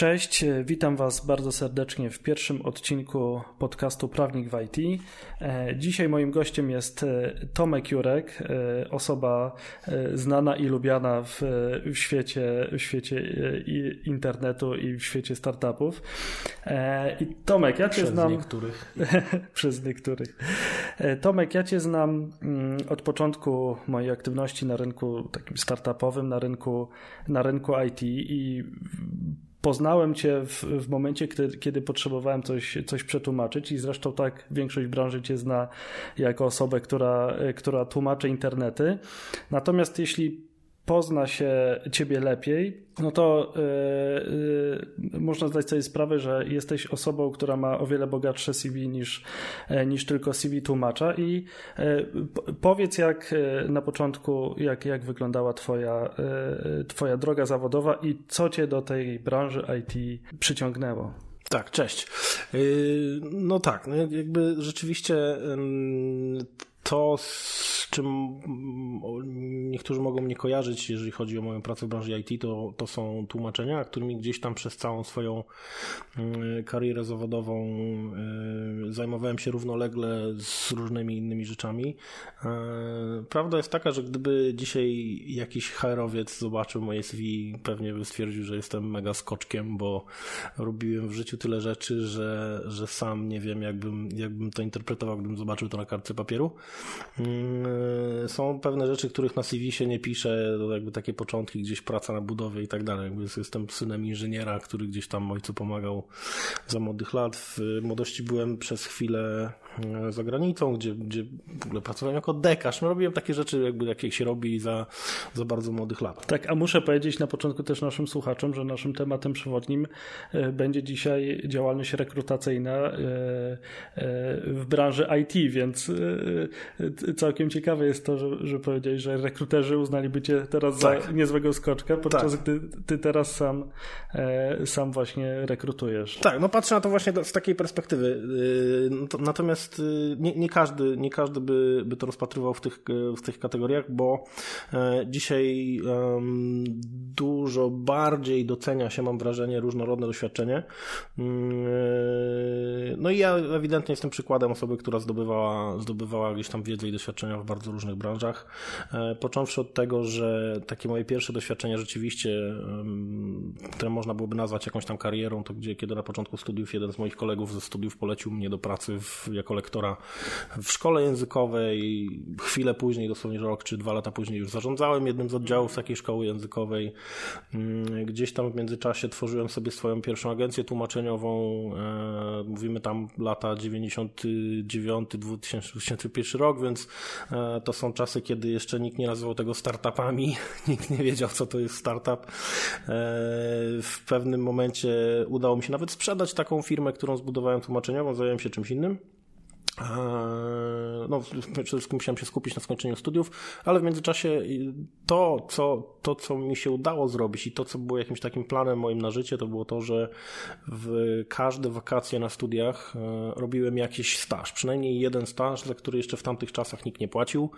Cześć, witam Was bardzo serdecznie w pierwszym odcinku podcastu Prawnik w IT. E, dzisiaj moim gościem jest e, Tomek Jurek, e, osoba znana i lubiana w, w, świecie, w świecie internetu i w świecie startupów. I Tomek, ja Cię przez znam. Niektórych. przez niektórych. Tomek, ja Cię znam mm, od początku mojej aktywności na rynku takim startupowym, na rynku, na rynku IT i poznałem Cię w, w momencie, kiedy, kiedy potrzebowałem coś, coś przetłumaczyć i zresztą tak większość branży Cię zna jako osobę, która, która tłumaczy internety. Natomiast jeśli pozna się ciebie lepiej, no to yy, yy, można zdać sobie sprawę, że jesteś osobą, która ma o wiele bogatsze CV niż, yy, niż tylko CV tłumacza i powiedz jak na początku, jak, jak wyglądała twoja, twoja droga zawodowa i co cię do tej branży IT przyciągnęło. Tak, cześć. No tak, no jakby rzeczywiście to, z czym niektórzy mogą mnie kojarzyć, jeżeli chodzi o moją pracę w branży IT, to, to są tłumaczenia, którymi gdzieś tam przez całą swoją mm, karierę zawodową y, zajmowałem się równolegle z różnymi innymi rzeczami. E, prawda jest taka, że gdyby dzisiaj jakiś HR-owiec zobaczył moje CV, pewnie by stwierdził, że jestem mega skoczkiem, bo robiłem w życiu tyle rzeczy, że, że sam nie wiem, jakbym, jakbym to interpretował, gdybym zobaczył to na kartce papieru. Mm, są pewne rzeczy, których na CV się nie pisze, jakby takie początki, gdzieś praca na budowie i tak dalej. Jestem synem inżyniera, który gdzieś tam ojcu pomagał za młodych lat. W młodości byłem przez chwilę e, za granicą, gdzie, gdzie w ogóle pracowałem jako dekarz. No, robiłem takie rzeczy, jakby jakie się robi za, za bardzo młodych lat. Tak, a muszę powiedzieć na początku też naszym słuchaczom, że naszym tematem przewodnim e, będzie dzisiaj działalność rekrutacyjna e, w branży IT, więc całkiem ciekawe jest to, że, że powiedziałeś, że rekruterzy uznaliby cię teraz tak. za niezłego skoczka, podczas tak. gdy ty teraz sam, e, sam właśnie rekrutujesz. Tak, no patrzę na to właśnie z takiej perspektywy. Y, natomiast y, nie, nie, każdy, nie każdy by, by to rozpatrywał w tych, w tych kategoriach, bo e, dzisiaj dużo bardziej docenia się, mam wrażenie, różnorodne doświadczenie. Mm, no i ja ewidentnie jestem przykładem osoby, która zdobywała, zdobywała gdzieś tam wiedzę i doświadczenia w bardzo różnych branżach. E, począwszy od tego, że takie moje pierwsze doświadczenia rzeczywiście, które można byłoby nazwać jakąś tam karierą, to gdzie kiedy na początku studiów jeden z moich kolegów ze studiów polecił mnie do pracy w, jako lektora w szkole językowej. Chwilę później, dosłownie rok czy dwa lata później już zarządzałem jednym z oddziałów takiej szkoły językowej. Mm, gdzieś tam w międzyczasie tworzyłem sobie swoją pierwszą agencję tłumaczeniową. E, mówimy tam lata 99, 2001 rok, więc e, to są czasy, kiedy jeszcze nikt nie nazywał tego startupami, nikt nie wiedział, co to jest startup. E, w pewnym momencie udało mi się nawet sprzedać taką firmę, którą zbudowałem tłumaczeniową, zająłem się czymś innym. No, przede wszystkim musiałem się skupić na skończeniu studiów, ale w międzyczasie to co, to, co mi się udało zrobić i to, co było jakimś takim planem moim na życie, to było to, że w każde wakacje na studiach e, robiłem jakiś staż, przynajmniej jeden staż, za który jeszcze w tamtych czasach nikt nie płacił.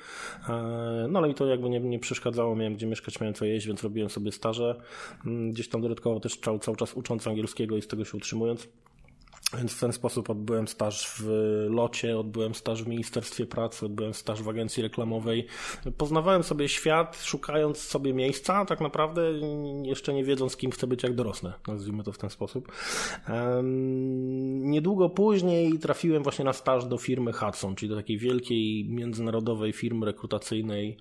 E, no ale i to jakby nie, nie przeszkadzało, miałem gdzie mieszkać, miałem co jeść, więc robiłem sobie staże. Mm, gdzieś tam dodatkowo też cały, cały czas ucząc angielskiego i z tego się utrzymując. Więc w ten sposób odbyłem staż w locie, odbyłem staż w Ministerstwie Pracy, odbyłem staż w agencji reklamowej. Poznawałem sobie świat, szukając sobie miejsca, tak naprawdę jeszcze nie wiedząc, kim chcę być jak dorosnę, nazwijmy to w ten sposób. Niedługo później trafiłem właśnie na staż do firmy Hudson, czyli do takiej wielkiej międzynarodowej firmy rekrutacyjnej,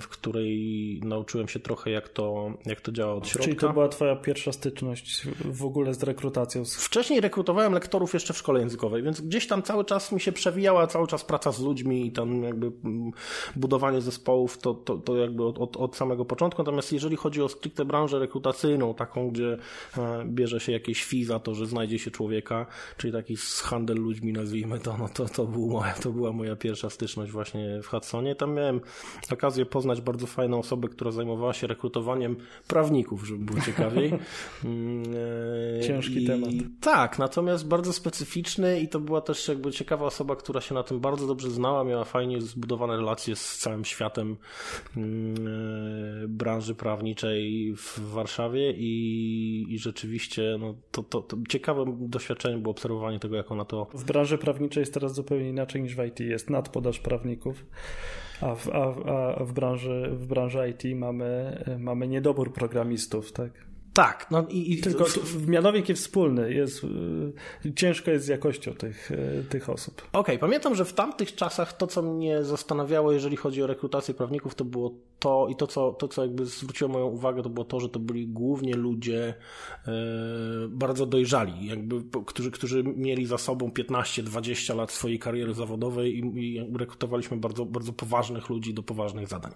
w której nauczyłem się trochę, jak to, jak to działa od środka. Czyli to była twoja pierwsza styczność w ogóle z rekrutacją? Wcześniej rekrutowałem lektorów jeszcze w szkole językowej, więc gdzieś tam cały czas mi się przewijała, cały czas praca z ludźmi i tam jakby mm, budowanie zespołów, to, to, to jakby od, od, od samego początku. Natomiast jeżeli chodzi o stricte branżę rekrutacyjną, taką, gdzie e, bierze się jakieś fee za to, że znajdzie się człowieka, czyli taki handel ludźmi, nazwijmy to, no to, to, był moja, to była moja pierwsza styczność właśnie w Hudsonie. Tam miałem okazję poznać bardzo fajną osobę, która zajmowała się rekrutowaniem prawników, żeby było ciekawiej. Mm, e, Ciężki I, temat. Tak, natomiast bardzo specyficzny i to była też jakby ciekawa osoba, która się na tym bardzo dobrze znała, miała fajnie zbudowane relacje z całym światem mm, e, branży prawniczej w Warszawie i, i rzeczywiście no, to, to, to ciekawym doświadczeniem było obserwowanie tego, jak ona to... W branży prawniczej jest teraz zupełnie inaczej niż w IT. Jest nadpodaż prawników a w, a, a w, branży, w branży IT mamy, mamy niedobór programistów, tak? Tak, no i, i tylko w, mianownik jest wspólny, jest, y, ciężko jest z jakością tych, y, tych osób. Okej, okay, pamiętam, że w tamtych czasach to, co mnie zastanawiało, jeżeli chodzi o rekrutację prawników, to było to i to, co, to, co jakby zwróciło moją uwagę, to było to, że to byli głównie ludzie e, bardzo dojrzali, jakby, którzy, którzy mieli za sobą 15-20 lat swojej kariery zawodowej i, i rekrutowaliśmy bardzo, bardzo poważnych ludzi do poważnych zadań.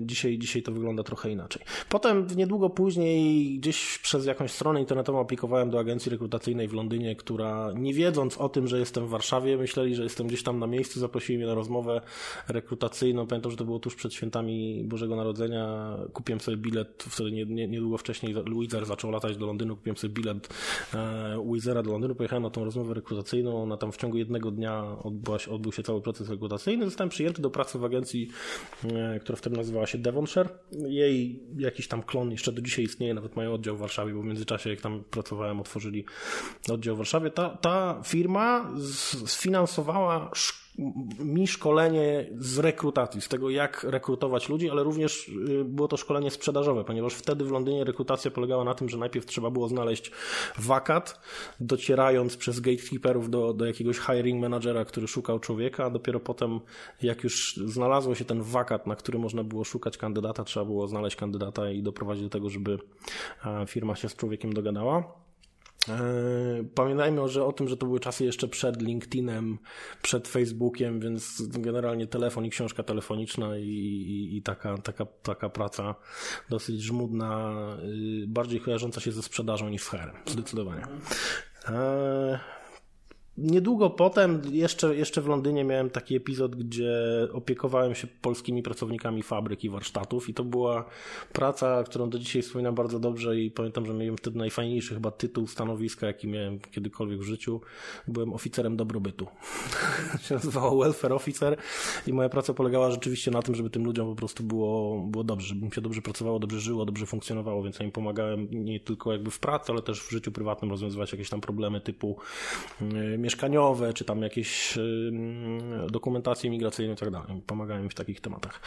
Dzisiaj, dzisiaj to wygląda trochę inaczej. Potem niedługo później gdzieś przez jakąś stronę internetową aplikowałem do agencji rekrutacyjnej w Londynie, która nie wiedząc o tym, że jestem w Warszawie, myśleli, że jestem gdzieś tam na miejscu, zaprosili mnie na rozmowę rekrutacyjną. Pamiętam, że to było tuż przed świętami Bożego Narodzenia. Kupiłem sobie bilet, wtedy niedługo wcześniej Wizer zaczął latać do Londynu, kupiłem sobie bilet e, do Londynu, pojechałem na tą rozmowę rekrutacyjną. Ona tam w ciągu jednego dnia odbyła odbył się cały proces rekrutacyjny. Zostałem przyjęty do pracy w agencji, e, która wtedy nazywała się Devonshire. Jej jakiś tam klon on jeszcze do dzisiaj istnieje, nawet mają oddział w Warszawie, bo w międzyczasie jak tam pracowałem, otworzyli oddział w Warszawie. Ta, ta firma sfinansowała mi szkolenie z rekrutacji, z tego jak rekrutować ludzi, ale również y, było to szkolenie sprzedażowe, ponieważ wtedy w Londynie rekrutacja polegała na tym, że najpierw trzeba było znaleźć wakat, docierając przez gatekeeperów do, do jakiegoś hiring managera, który szukał człowieka, a dopiero potem, jak już znalazło się ten wakat, na który można było szukać kandydata, trzeba było znaleźć kandydata i doprowadzić do tego, żeby firma się z człowiekiem dogadała. E, pamiętajmy że o tym, że to były czasy jeszcze przed LinkedInem, przed Facebookiem, więc generalnie telefon i książka telefoniczna i, i, i taka, taka, taka praca dosyć żmudna, y, bardziej kojarząca się ze sprzedażą niż z HR, zdecydowanie. E, Niedługo potem, jeszcze, jeszcze w Londynie, miałem taki epizod, gdzie opiekowałem się polskimi pracownikami fabryk i warsztatów, i to była praca, którą do dzisiaj wspominam bardzo dobrze. I pamiętam, że miałem wtedy najfajniejszy chyba tytuł stanowiska, jaki miałem kiedykolwiek w życiu. Byłem oficerem dobrobytu. się nazywało Welfare Officer, i moja praca polegała rzeczywiście na tym, żeby tym ludziom po prostu było, było dobrze, żeby im się dobrze pracowało, dobrze żyło, dobrze funkcjonowało, więc ja im pomagałem nie tylko jakby w pracy, ale też w życiu prywatnym rozwiązywać jakieś tam problemy typu yy, mieszkaniowe, czy tam jakieś dokumentacje migracyjne i tak dalej. Pomagałem w takich tematach.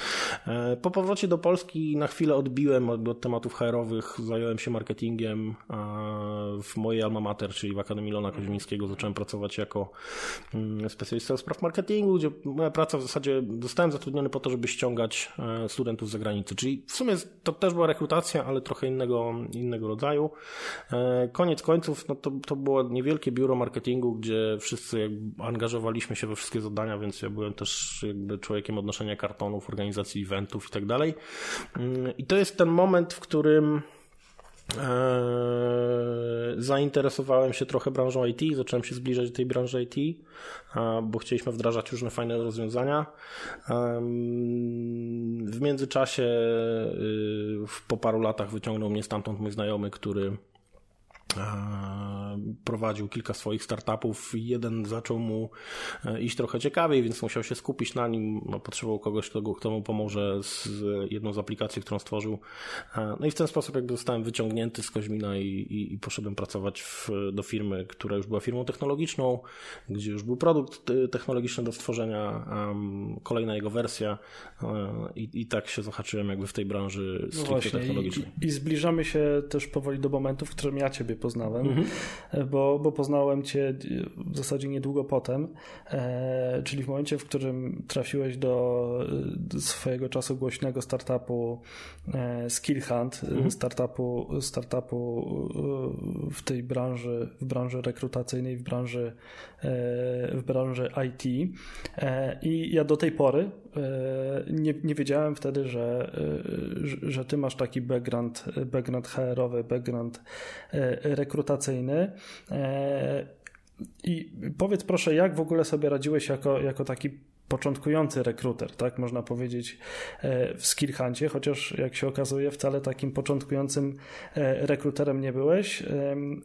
E, po powrocie do Polski na chwilę odbiłem od tematów HR-owych, zająłem się marketingiem w mojej alma mater, czyli w Akademii Lona Koźmińskiego. Zacząłem pracować jako specjalista do spraw marketingu, gdzie moja praca w zasadzie zostałem zatrudniony po to, żeby ściągać e, studentów z zagranicy. Czyli w sumie to też była rekrutacja, ale trochę innego, innego rodzaju. E, koniec końców, no to, to było niewielkie biuro marketingu, gdzie wszyscy angażowaliśmy się we wszystkie zadania, więc ja byłem też jakby człowiekiem odnoszenia kartonów, organizacji eventów i tak dalej. Mm, I to jest ten moment, w którym e, zainteresowałem się trochę branżą IT, zacząłem się zbliżać do tej branży IT, bo chcieliśmy wdrażać różne fajne rozwiązania. W międzyczasie y, po paru latach wyciągnął mnie stamtąd mój znajomy, który prowadził kilka swoich startupów. Jeden zaczął mu e, iść trochę ciekawiej, więc musiał się skupić na nim. No, potrzebował kogoś, kto, kto mu pomoże z jedną z aplikacji, którą stworzył. No i w ten sposób jakby zostałem wyciągnięty z Koźmina i, i, i poszedłem pracować w, do firmy, która już była firmą technologiczną, gdzie już był produkt e, technologiczny do stworzenia, um, kolejna jego wersja um, i, i tak się zahaczyłem jakby w tej branży stricte no technologicznej. I, I zbliżamy się też powoli do momentu, w którym ja Ciebie poznałem, mhm. bo, bo poznałem Cię w zasadzie niedługo potem, e, czyli w momencie, w którym trafiłeś do, do swojego czasu głośnego startupu e, Skill Hunt, mhm. startupu, startupu e, w tej branży, w branży rekrutacyjnej, w branży, e, w branży IT. E, I ja do tej pory e, nie, nie wiedziałem wtedy, że, że, że ty masz taki background, background HR-owy, background rekrutacyjny. I powiedz proszę, jak w ogóle sobie radziłeś jako, jako taki początkujący rekruter, tak można powiedzieć w Skillhuncie, chociaż jak się okazuje wcale takim początkującym rekruterem nie byłeś,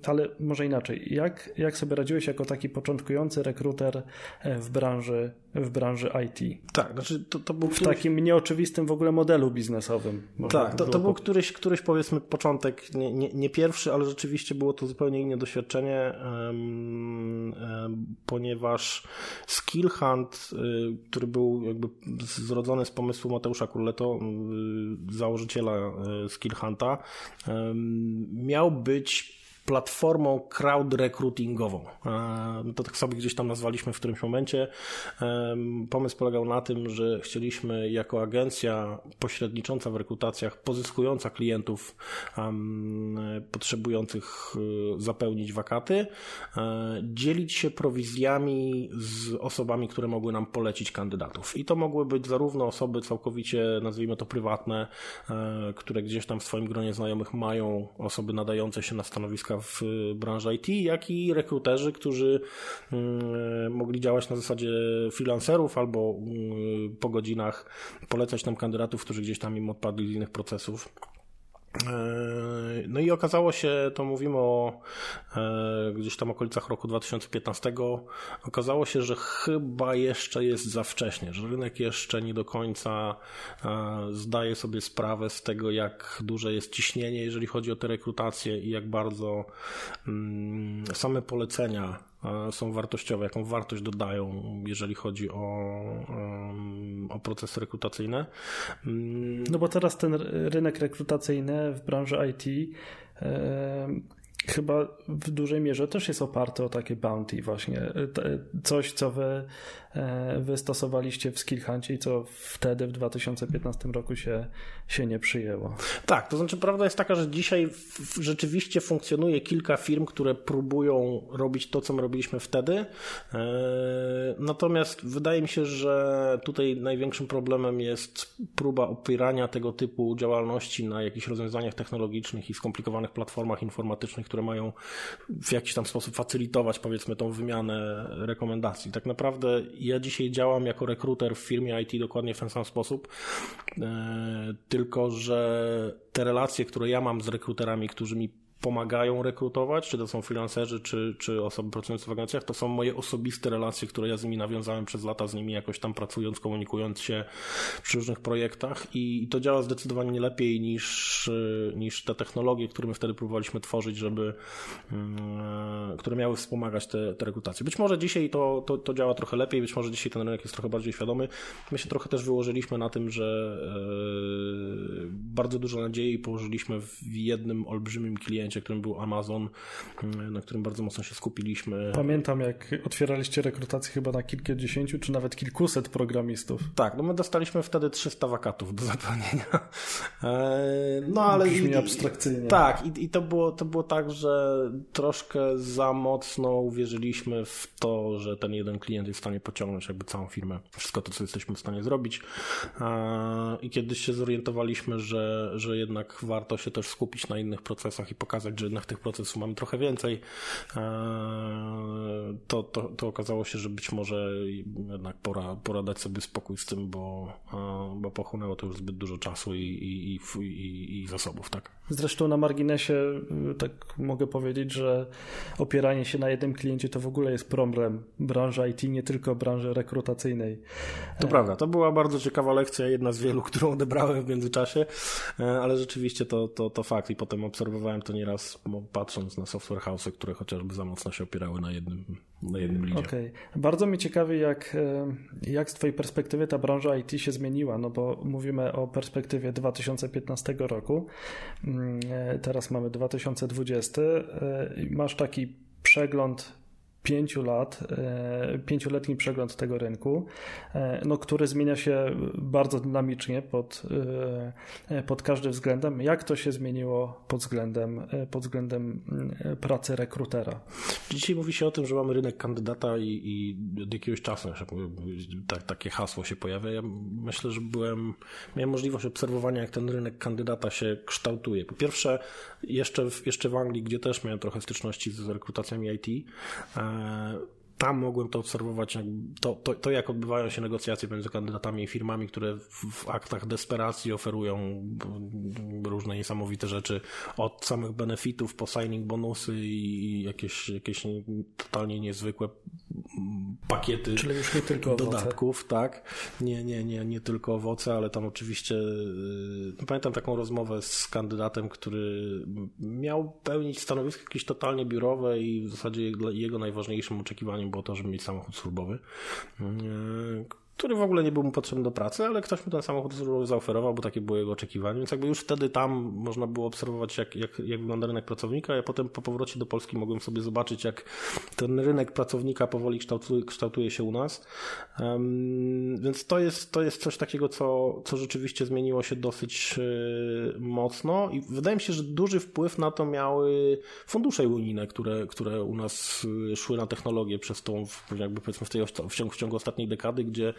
ale może inaczej. Jak, jak sobie radziłeś jako taki początkujący rekruter w branży w branży IT. Tak, znaczy to, to był w któryś... takim nieoczywistym w ogóle modelu biznesowym. Tak, to, to był któryś, któryś powiedzmy początek, nie, nie, nie, pierwszy, ale rzeczywiście było to zupełnie inne doświadczenie, um, um, ponieważ Skill Hunt, y, który był jakby zrodzony z pomysłu Mateusza Kurleto, y, założyciela y, Skill Hunta, miał być platformą crowd recruitingową. E, to tak sobie gdzieś tam nazwaliśmy w którymś momencie. E, pomysł polegał na tym, że chcieliśmy jako agencja pośrednicząca w rekrutacjach, pozyskująca klientów potrzebujących e, zapełnić wakaty, dzielić się prowizjami z osobami, które mogły nam polecić kandydatów. I to mogły być zarówno osoby całkowicie, nazwijmy to prywatne, które gdzieś tam w swoim gronie znajomych mają osoby nadające się na stanowiska w branży IT, jak i rekruterzy, którzy mm, mogli działać na zasadzie freelancerów albo mm, po godzinach polecać nam kandydatów, którzy gdzieś tam im odpadli z innych procesów. E, no i okazało się, to mówimy o e, gdzieś tam okolicach roku 2015, okazało się, że chyba jeszcze jest za wcześnie, że rynek jeszcze nie do końca e, zdaje sobie sprawę z tego, jak duże jest ciśnienie, jeżeli chodzi o te rekrutacje i jak bardzo mm, same polecenia są wartościowe, jaką wartość dodają, jeżeli chodzi o, o procesy rekrutacyjne. Mm. No bo teraz ten rynek rekrutacyjny w branży IT chyba w dużej mierze też jest oparty o takie bounty właśnie. Coś, co wy, e, wy stosowaliście w Skillhuncie i co wtedy w 2015 roku się, się nie przyjęło. Tak, to znaczy prawda jest taka, że dzisiaj rzeczywiście funkcjonuje kilka firm, które próbują robić to, co my robiliśmy wtedy. E, natomiast wydaje mi się, że tutaj największym problemem jest próba opierania tego typu działalności na jakichś rozwiązaniach technologicznych i skomplikowanych platformach informatycznych, które mają w jakiś tam sposób facylitować powiedzmy tą wymianę rekomendacji. Tak naprawdę ja dzisiaj działam jako rekruter w firmie IT dokładnie w ten sam sposób, e, tylko że te relacje, które ja mam z rekruterami, którzy mi pomagają rekrutować, czy to są freelancerzy, czy, czy osoby pracujące w agencjach, to są moje osobiste relacje, które ja z nimi nawiązałem przez lata, z nimi jakoś tam pracując, komunikując się przy różnych projektach i, to działa zdecydowanie lepiej niż, niż te technologie, które my wtedy próbowaliśmy tworzyć, żeby, mm, które miały wspomagać te, te rekrutacje. Być może dzisiaj to, to, to działa trochę lepiej, być może dzisiaj ten rynek jest trochę bardziej świadomy. My się trochę też wyłożyliśmy na tym, że e, bardzo dużo nadziei położyliśmy w jednym olbrzymim kliencie, kliencie, którym był Amazon, na którym bardzo mocno się skupiliśmy. Pamiętam, jak otwieraliście rekrutację chyba na kilkudziesięciu, czy nawet kilkuset programistów. Tak, no my dostaliśmy wtedy 300 wakatów do zapełnienia. E, no ale... Brzmi abstrakcyjnie. Tak, i, i to, było, to było tak, że troszkę za mocno uwierzyliśmy w to, że ten jeden klient jest w stanie pociągnąć jakby całą firmę. Wszystko to, co jesteśmy w stanie zrobić. E, I kiedyś się zorientowaliśmy, że, że jednak warto się też skupić na innych procesach i pokazać okazać, że jednak tych procesów mamy trochę więcej, e, to, to, to okazało się, że być może jednak pora, pora dać sobie spokój z tym, bo, e, bo pochłonęło to już zbyt dużo czasu i, i, i, i zasobów, tak? Zresztą na marginesie y, tak mogę powiedzieć, że opieranie się na jednym kliencie to w ogóle jest problem branży IT, nie tylko branży rekrutacyjnej. To prawda, to była bardzo ciekawa lekcja, jedna z wielu, którą odebrałem w międzyczasie, e, ale rzeczywiście to, to, to fakt i potem obserwowałem to nieraz patrząc na software house, które chociażby za mocno się opierały na jednym, na jednym lidzie. Okej. Okay. Bardzo mnie ciekawi, jak, e, jak z Twojej perspektywy ta branża IT się zmieniła, no bo mówimy o perspektywie 2015 roku. E, teraz mamy 2020. E, masz taki przegląd pięciu lat, e, pięcioletni przegląd tego rynku, e, no, który zmienia się bardzo dynamicznie pod, e, pod każdym względem. Jak to się zmieniło pod względem, pod względem pracy rekrutera? Dzisiaj mówi się o tym, że mamy rynek kandydata i, i od jakiegoś czasu tak, takie hasło się pojawia. Ja myślę, że byłem, miałem możliwość obserwowania, jak ten rynek kandydata się kształtuje. Po pierwsze, jeszcze w, jeszcze w Anglii, gdzie też miałem trochę styczności z rekrutacjami IT, uh, tam mogłem to obserwować, to, to, to, jak odbywają się negocjacje między kandydatami i firmami, które w, w aktach desperacji oferują różne niesamowite rzeczy, od samych benefitów po signing bonusy i jakieś, jakieś totalnie niezwykłe pakiety Czyli już nie tylko dodatków, owoce. tak. Nie, nie, nie, nie tylko owoce, ale tam oczywiście yy, pamiętam taką rozmowę z kandydatem, który miał pełnić stanowisko jakieś totalnie biurowe i w zasadzie jego najważniejszym oczekiwaniem było to, żeby mieć samochód służbowy, yy, który w ogóle nie był mu potrzebny do pracy, ale ktoś mu ten samochód zaoferował, bo takie było jego oczekiwanie, więc jakby już wtedy tam można było obserwować, jak, jak, jak wygląda rynek pracownika, a potem po powrocie do Polski mogłem sobie zobaczyć, jak ten rynek pracownika powoli kształtuje, kształtuje się u nas. Um, więc to jest, to jest coś takiego, co, co rzeczywiście zmieniło się dosyć yy, mocno i wydaje mi się, że duży wpływ na to miały fundusze unijne, które, które u nas e, szły na technologię przez tą, jakby powiedzmy w, tej, w, ciągu, w ciągu ostatniej dekady, gdzie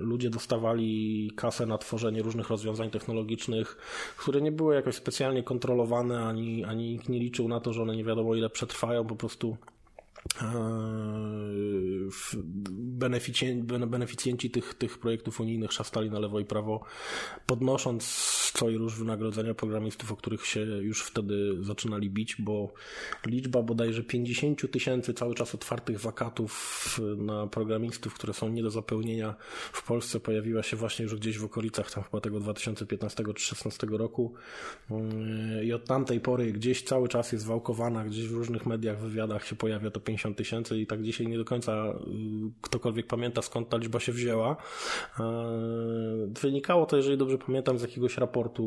ludzie dostawali kasę na tworzenie różnych rozwiązań technologicznych, które nie były jakoś specjalnie kontrolowane, ani, ani nikt nie liczył na to, że one nie wiadomo ile przetrwają, po prostu beneficjenci tych, tych projektów unijnych szastali na lewo i prawo, podnosząc co i róż wynagrodzenia programistów, o których się już wtedy zaczynali bić, bo liczba bodajże 50 tysięcy cały czas otwartych wakatów na programistów, które są nie do zapełnienia w Polsce pojawiła się właśnie już gdzieś w okolicach tam chyba tego 2015 czy 2016 roku. I od tamtej pory gdzieś cały czas jest wałkowana, gdzieś w różnych mediach, wywiadach się pojawia to 50 tysięcy i tak dzisiaj nie do końca y, ktokolwiek pamięta skąd ta liczba się wzięła. E, wynikało to, jeżeli dobrze pamiętam, z jakiegoś raportu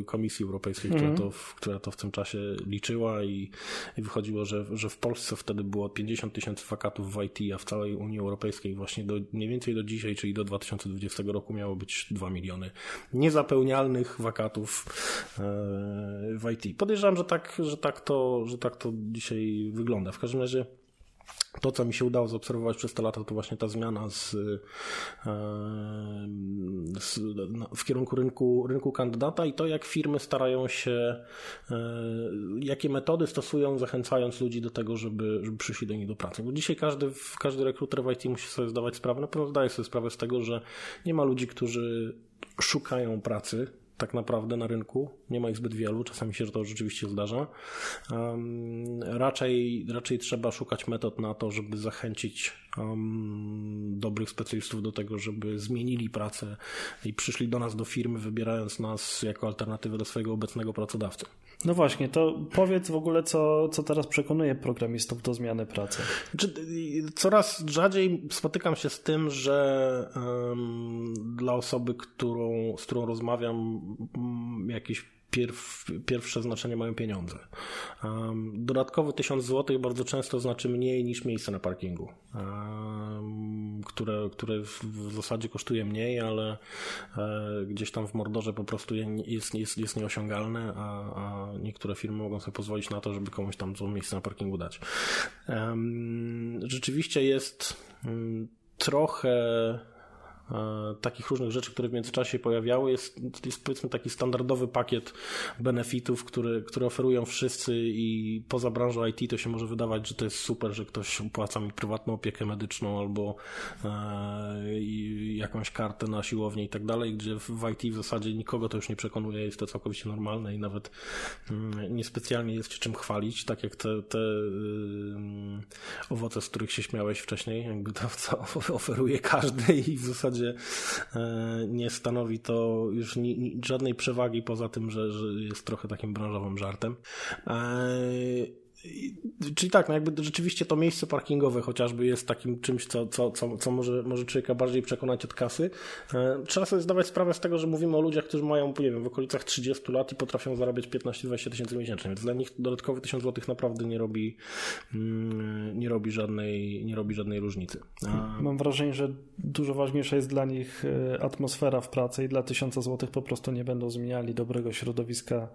y, Komisji Europejskiej, która, mm. to, która to w tym czasie liczyła i, i wychodziło, że, że w Polsce wtedy było 50 tysięcy wakatów w IT, a w całej Unii Europejskiej właśnie do, mniej więcej do dzisiaj, czyli do 2020 roku miało być 2 miliony niezapełnialnych wakatów e, w IT. Podejrzewam, że tak, że tak, to, że tak to dzisiaj wygląda. W każdym razie to, co mi się udało zaobserwować przez te lata, to właśnie ta zmiana z, e, z, w kierunku rynku, rynku kandydata i to, jak firmy starają się, e, jakie metody stosują, zachęcając ludzi do tego, żeby, żeby przyszli do nich do pracy. Bo dzisiaj każdy, każdy rekruter w IT musi sobie zdawać sprawę, na pewno zdaje sobie sprawę z tego, że nie ma ludzi, którzy szukają pracy, tak naprawdę na rynku. Nie ma ich zbyt wielu, czasami się to rzeczywiście zdarza. Um, raczej, raczej trzeba szukać metod na to, żeby zachęcić um, dobrych specjalistów do tego, żeby zmienili pracę i przyszli do nas do firmy, wybierając nas jako alternatywę do swojego obecnego pracodawcy. No właśnie, to powiedz w ogóle, co, co teraz przekonuje programistów do zmiany pracy. Coraz rzadziej spotykam się z tym, że um, dla osoby, którą, z którą rozmawiam, jakiś pierw, pierwsze znaczenie mają pieniądze. Um, dodatkowy 1000 zł bardzo często znaczy mniej niż miejsce na parkingu, um, które, które w zasadzie kosztuje mniej, ale e, gdzieś tam w Mordorze po prostu jest, jest, jest nieosiągalne, a, a niektóre firmy mogą sobie pozwolić na to, żeby komuś tam to miejsce na parkingu dać. Um, rzeczywiście jest mm, trochę takich różnych rzeczy, które w międzyczasie pojawiały. Jest, jest powiedzmy taki standardowy pakiet benefitów, który, które oferują wszyscy i poza branżą IT to się może wydawać, że to jest super, że ktoś opłaca mi prywatną opiekę medyczną albo e, jakąś kartę na siłownię i tak dalej, gdzie w IT w zasadzie nikogo to już nie przekonuje, jest to całkowicie normalne i nawet mm, niespecjalnie jest się czym chwalić, tak jak te, te owoce, z których się śmiałeś wcześniej, jakby to oferuje każdy i w zasadzie zasadzie e, nie stanowi to już żadnej przewagi poza tym, że, że jest trochę takim branżowym żartem. Czyli tak, no jakby rzeczywiście to miejsce parkingowe chociażby jest takim czymś, co, co, co, co może, może człowieka bardziej przekonać od kasy. E, trzeba sobie zdawać sprawę z tego, że mówimy o ludziach, którzy mają, nie wiem, w okolicach 30 lat i potrafią zarabiać 15-20 tysięcy miesięcznie, więc dla nich dodatkowy 1000 złotych naprawdę nie robi, mm, nie robi żadnej, nie robi żadnej różnicy. A... Mam wrażenie, że dużo ważniejsza jest dla nich e, atmosfera w pracy i dla 1000 złotych po prostu nie będą zmieniali dobrego środowiska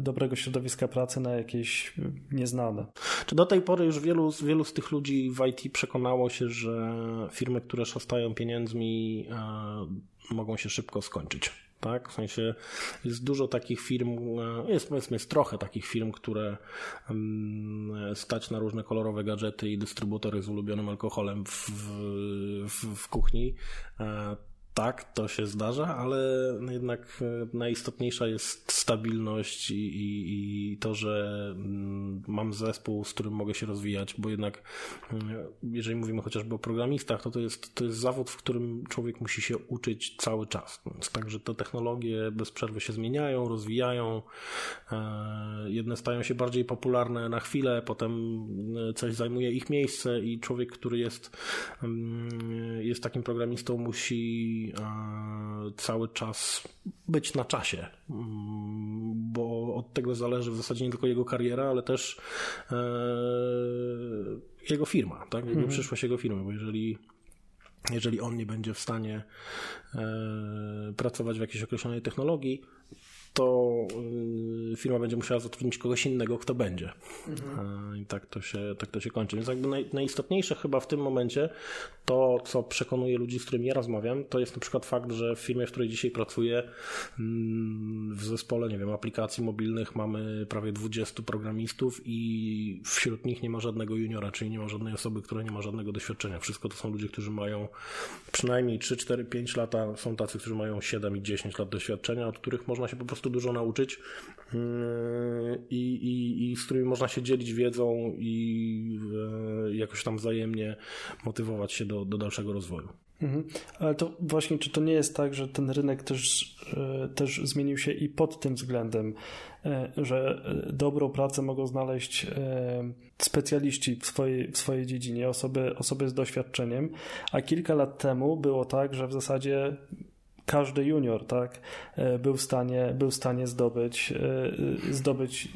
dobrego środowiska pracy na jakieś nieznane. Czy do tej pory już wielu, wielu z tych ludzi w IT przekonało się, że firmy, które szastają pieniędzmi, e, mogą się szybko skończyć? tak? W sensie jest dużo takich firm, e, jest powiedzmy jest trochę takich firm, które mm, stać na różne kolorowe gadżety i dystrybutory z ulubionym alkoholem w, w, w kuchni. Tak, to się zdarza, ale jednak e, najistotniejsza jest stabilność i, i, i, to, że mm, mam zespół, z którym mogę się rozwijać, bo jednak mm, jeżeli mówimy chociażby o programistach, to to jest, to jest zawód, w którym człowiek musi się uczyć cały czas. Także te technologie bez przerwy się zmieniają, rozwijają. E, jedne stają się bardziej popularne na chwilę, potem e, coś zajmuje ich miejsce i człowiek, który jest, mm, jest takim programistą, musi cały czas być na czasie, mm, bo od tego zależy w zasadzie nie tylko jego kariera, ale też e, jego firma, tak? Jego mhm. przyszłość jego firmy, bo jeżeli jeżeli on nie będzie w stanie e, pracować w jakiejś określonej technologii, to y, firma będzie musiała zatrudnić kogoś innego, kto będzie. Mhm. I tak to, się, tak to się kończy. Więc jakby naj, najistotniejsze chyba w tym momencie to, co przekonuje ludzi, z którymi ja rozmawiam, to jest na przykład fakt, że w firmie, w której dzisiaj pracuję, mm, w zespole, nie wiem, aplikacji mobilnych mamy prawie 20 programistów i wśród nich nie ma żadnego juniora, czyli nie ma żadnej osoby, która nie ma żadnego doświadczenia. Wszystko to są ludzie, którzy mają przynajmniej 3, 4, 5 lata. Są tacy, którzy mają 7 i 10 lat doświadczenia, od których można się po prostu dużo nauczyć yy, i, i, i z którymi można się dzielić wiedzą i yy, jakoś tam wzajemnie motywować się do, do dalszego rozwoju. Mhm. Ale to właśnie, czy to nie jest tak, że ten rynek też, yy, też zmienił się i pod tym względem, że dobrą pracę mogą znaleźć specjaliści w swojej, w swojej dziedzinie, osoby, osoby z doświadczeniem, a kilka lat temu było tak, że w zasadzie każdy junior, tak, e, był w stanie, był w stanie zdobyć, e, zdobyć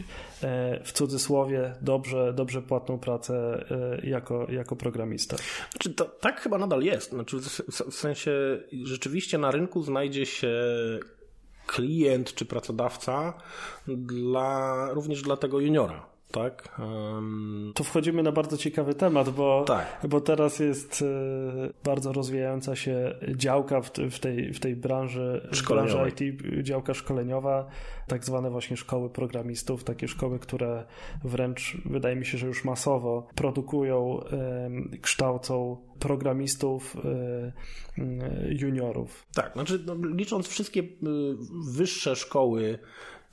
e, w cudzysłowie dobrze, dobrze płatną pracę jako, jako programista. Znaczy to, tak chyba nadal jest. Znaczy w sensie rzeczywiście na rynku znajdzie się klient czy pracodawca dla, również dla tego juniora tak? Um... Tu wchodzimy na bardzo ciekawy temat, bo, tak. bo teraz jest e, bardzo rozwijająca się działka w, w, tej, w tej branży, branży IT, działka szkoleniowa, tak zwane właśnie szkoły programistów, takie szkoły, które wręcz wydaje mi się, że już masowo produkują, kształcą programistów e, juniorów. Tak, znaczy no, licząc wszystkie y, wyższe szkoły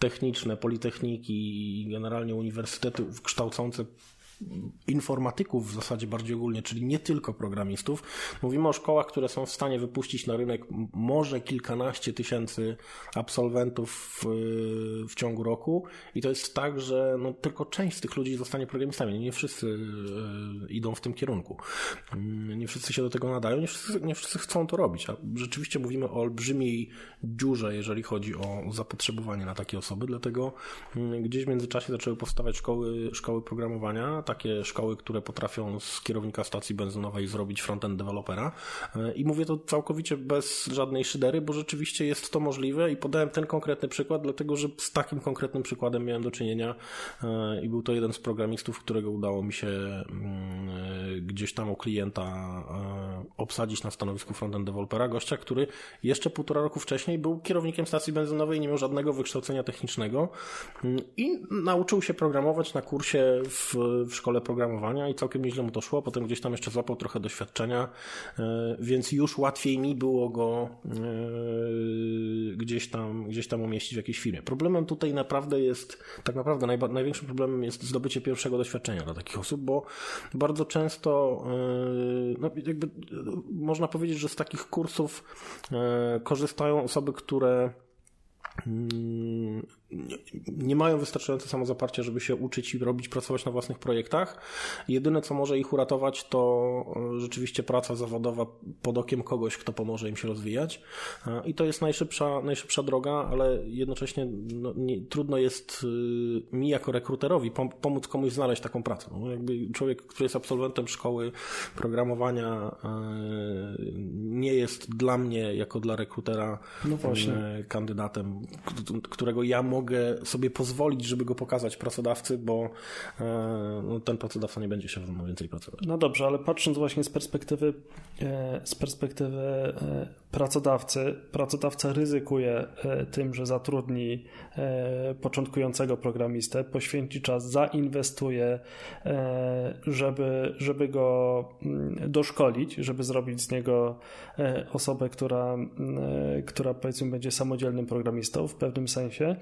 techniczne, politechniki i generalnie uniwersytety kształcące informatyków w zasadzie bardziej ogólnie, czyli nie tylko programistów. Mówimy o szkołach, które są w stanie wypuścić na rynek może kilkanaście tysięcy absolwentów w, w ciągu roku i to jest tak, że no, tylko część z tych ludzi zostanie programistami. Nie wszyscy e, idą w tym kierunku. Mm, nie wszyscy się do tego nadają, nie wszyscy, nie wszyscy chcą to robić. A rzeczywiście mówimy o olbrzymiej dziurze, jeżeli chodzi o zapotrzebowanie na takie osoby, dlatego mm, gdzieś w międzyczasie zaczęły powstawać szkoły, szkoły programowania, takie szkoły, które potrafią z kierownika stacji benzynowej zrobić frontend dewelopera. E, I mówię to całkowicie bez żadnej szydery, bo rzeczywiście jest to możliwe i podałem ten konkretny przykład, dlatego że z takim konkretnym przykładem miałem do czynienia e, i był to jeden z programistów, którego udało mi się mm, e, gdzieś tam u klienta obsadzić na stanowisku frontend dewelopera, gościa, który jeszcze półtora roku wcześniej był kierownikiem stacji benzynowej nie miał żadnego wykształcenia technicznego mm, i nauczył się programować na kursie w, w szkole programowania i całkiem nieźle mu to szło. Potem gdzieś tam jeszcze złapał trochę doświadczenia, e, więc już łatwiej mi było go e, gdzieś tam, gdzieś tam umieścić w jakiejś firmie. Problemem tutaj naprawdę jest, tak naprawdę największym problemem jest zdobycie pierwszego doświadczenia dla takich osób, bo bardzo często e, no, jakby, można powiedzieć, że z takich kursów korzystają osoby, które mm, nie mają wystarczająco samozaparcia, żeby się uczyć i robić, pracować na własnych projektach. Jedyne, co może ich uratować, to e, rzeczywiście praca zawodowa pod okiem kogoś, kto pomoże im się rozwijać. E, I to jest najszybsza, najszybsza droga, ale jednocześnie no, nie, trudno jest e, mi jako rekruterowi pomóc komuś znaleźć taką pracę. No, jakby człowiek, który jest absolwentem szkoły programowania, nie jest dla mnie, jako dla rekrutera, no kandydatem, którego ja mogę mogę sobie pozwolić, żeby go pokazać pracodawcy, bo e, no, ten pracodawca nie będzie się ze mną więcej pracować. No dobrze, ale patrząc właśnie z perspektywy, e, z perspektywy e, pracodawcy, pracodawca ryzykuje e, tym, że zatrudni e, początkującego programistę, poświęci czas, zainwestuje, e, żeby, żeby go mm, doszkolić, żeby zrobić z niego osobę, która, która powiedzmy będzie samodzielnym programistą w pewnym sensie.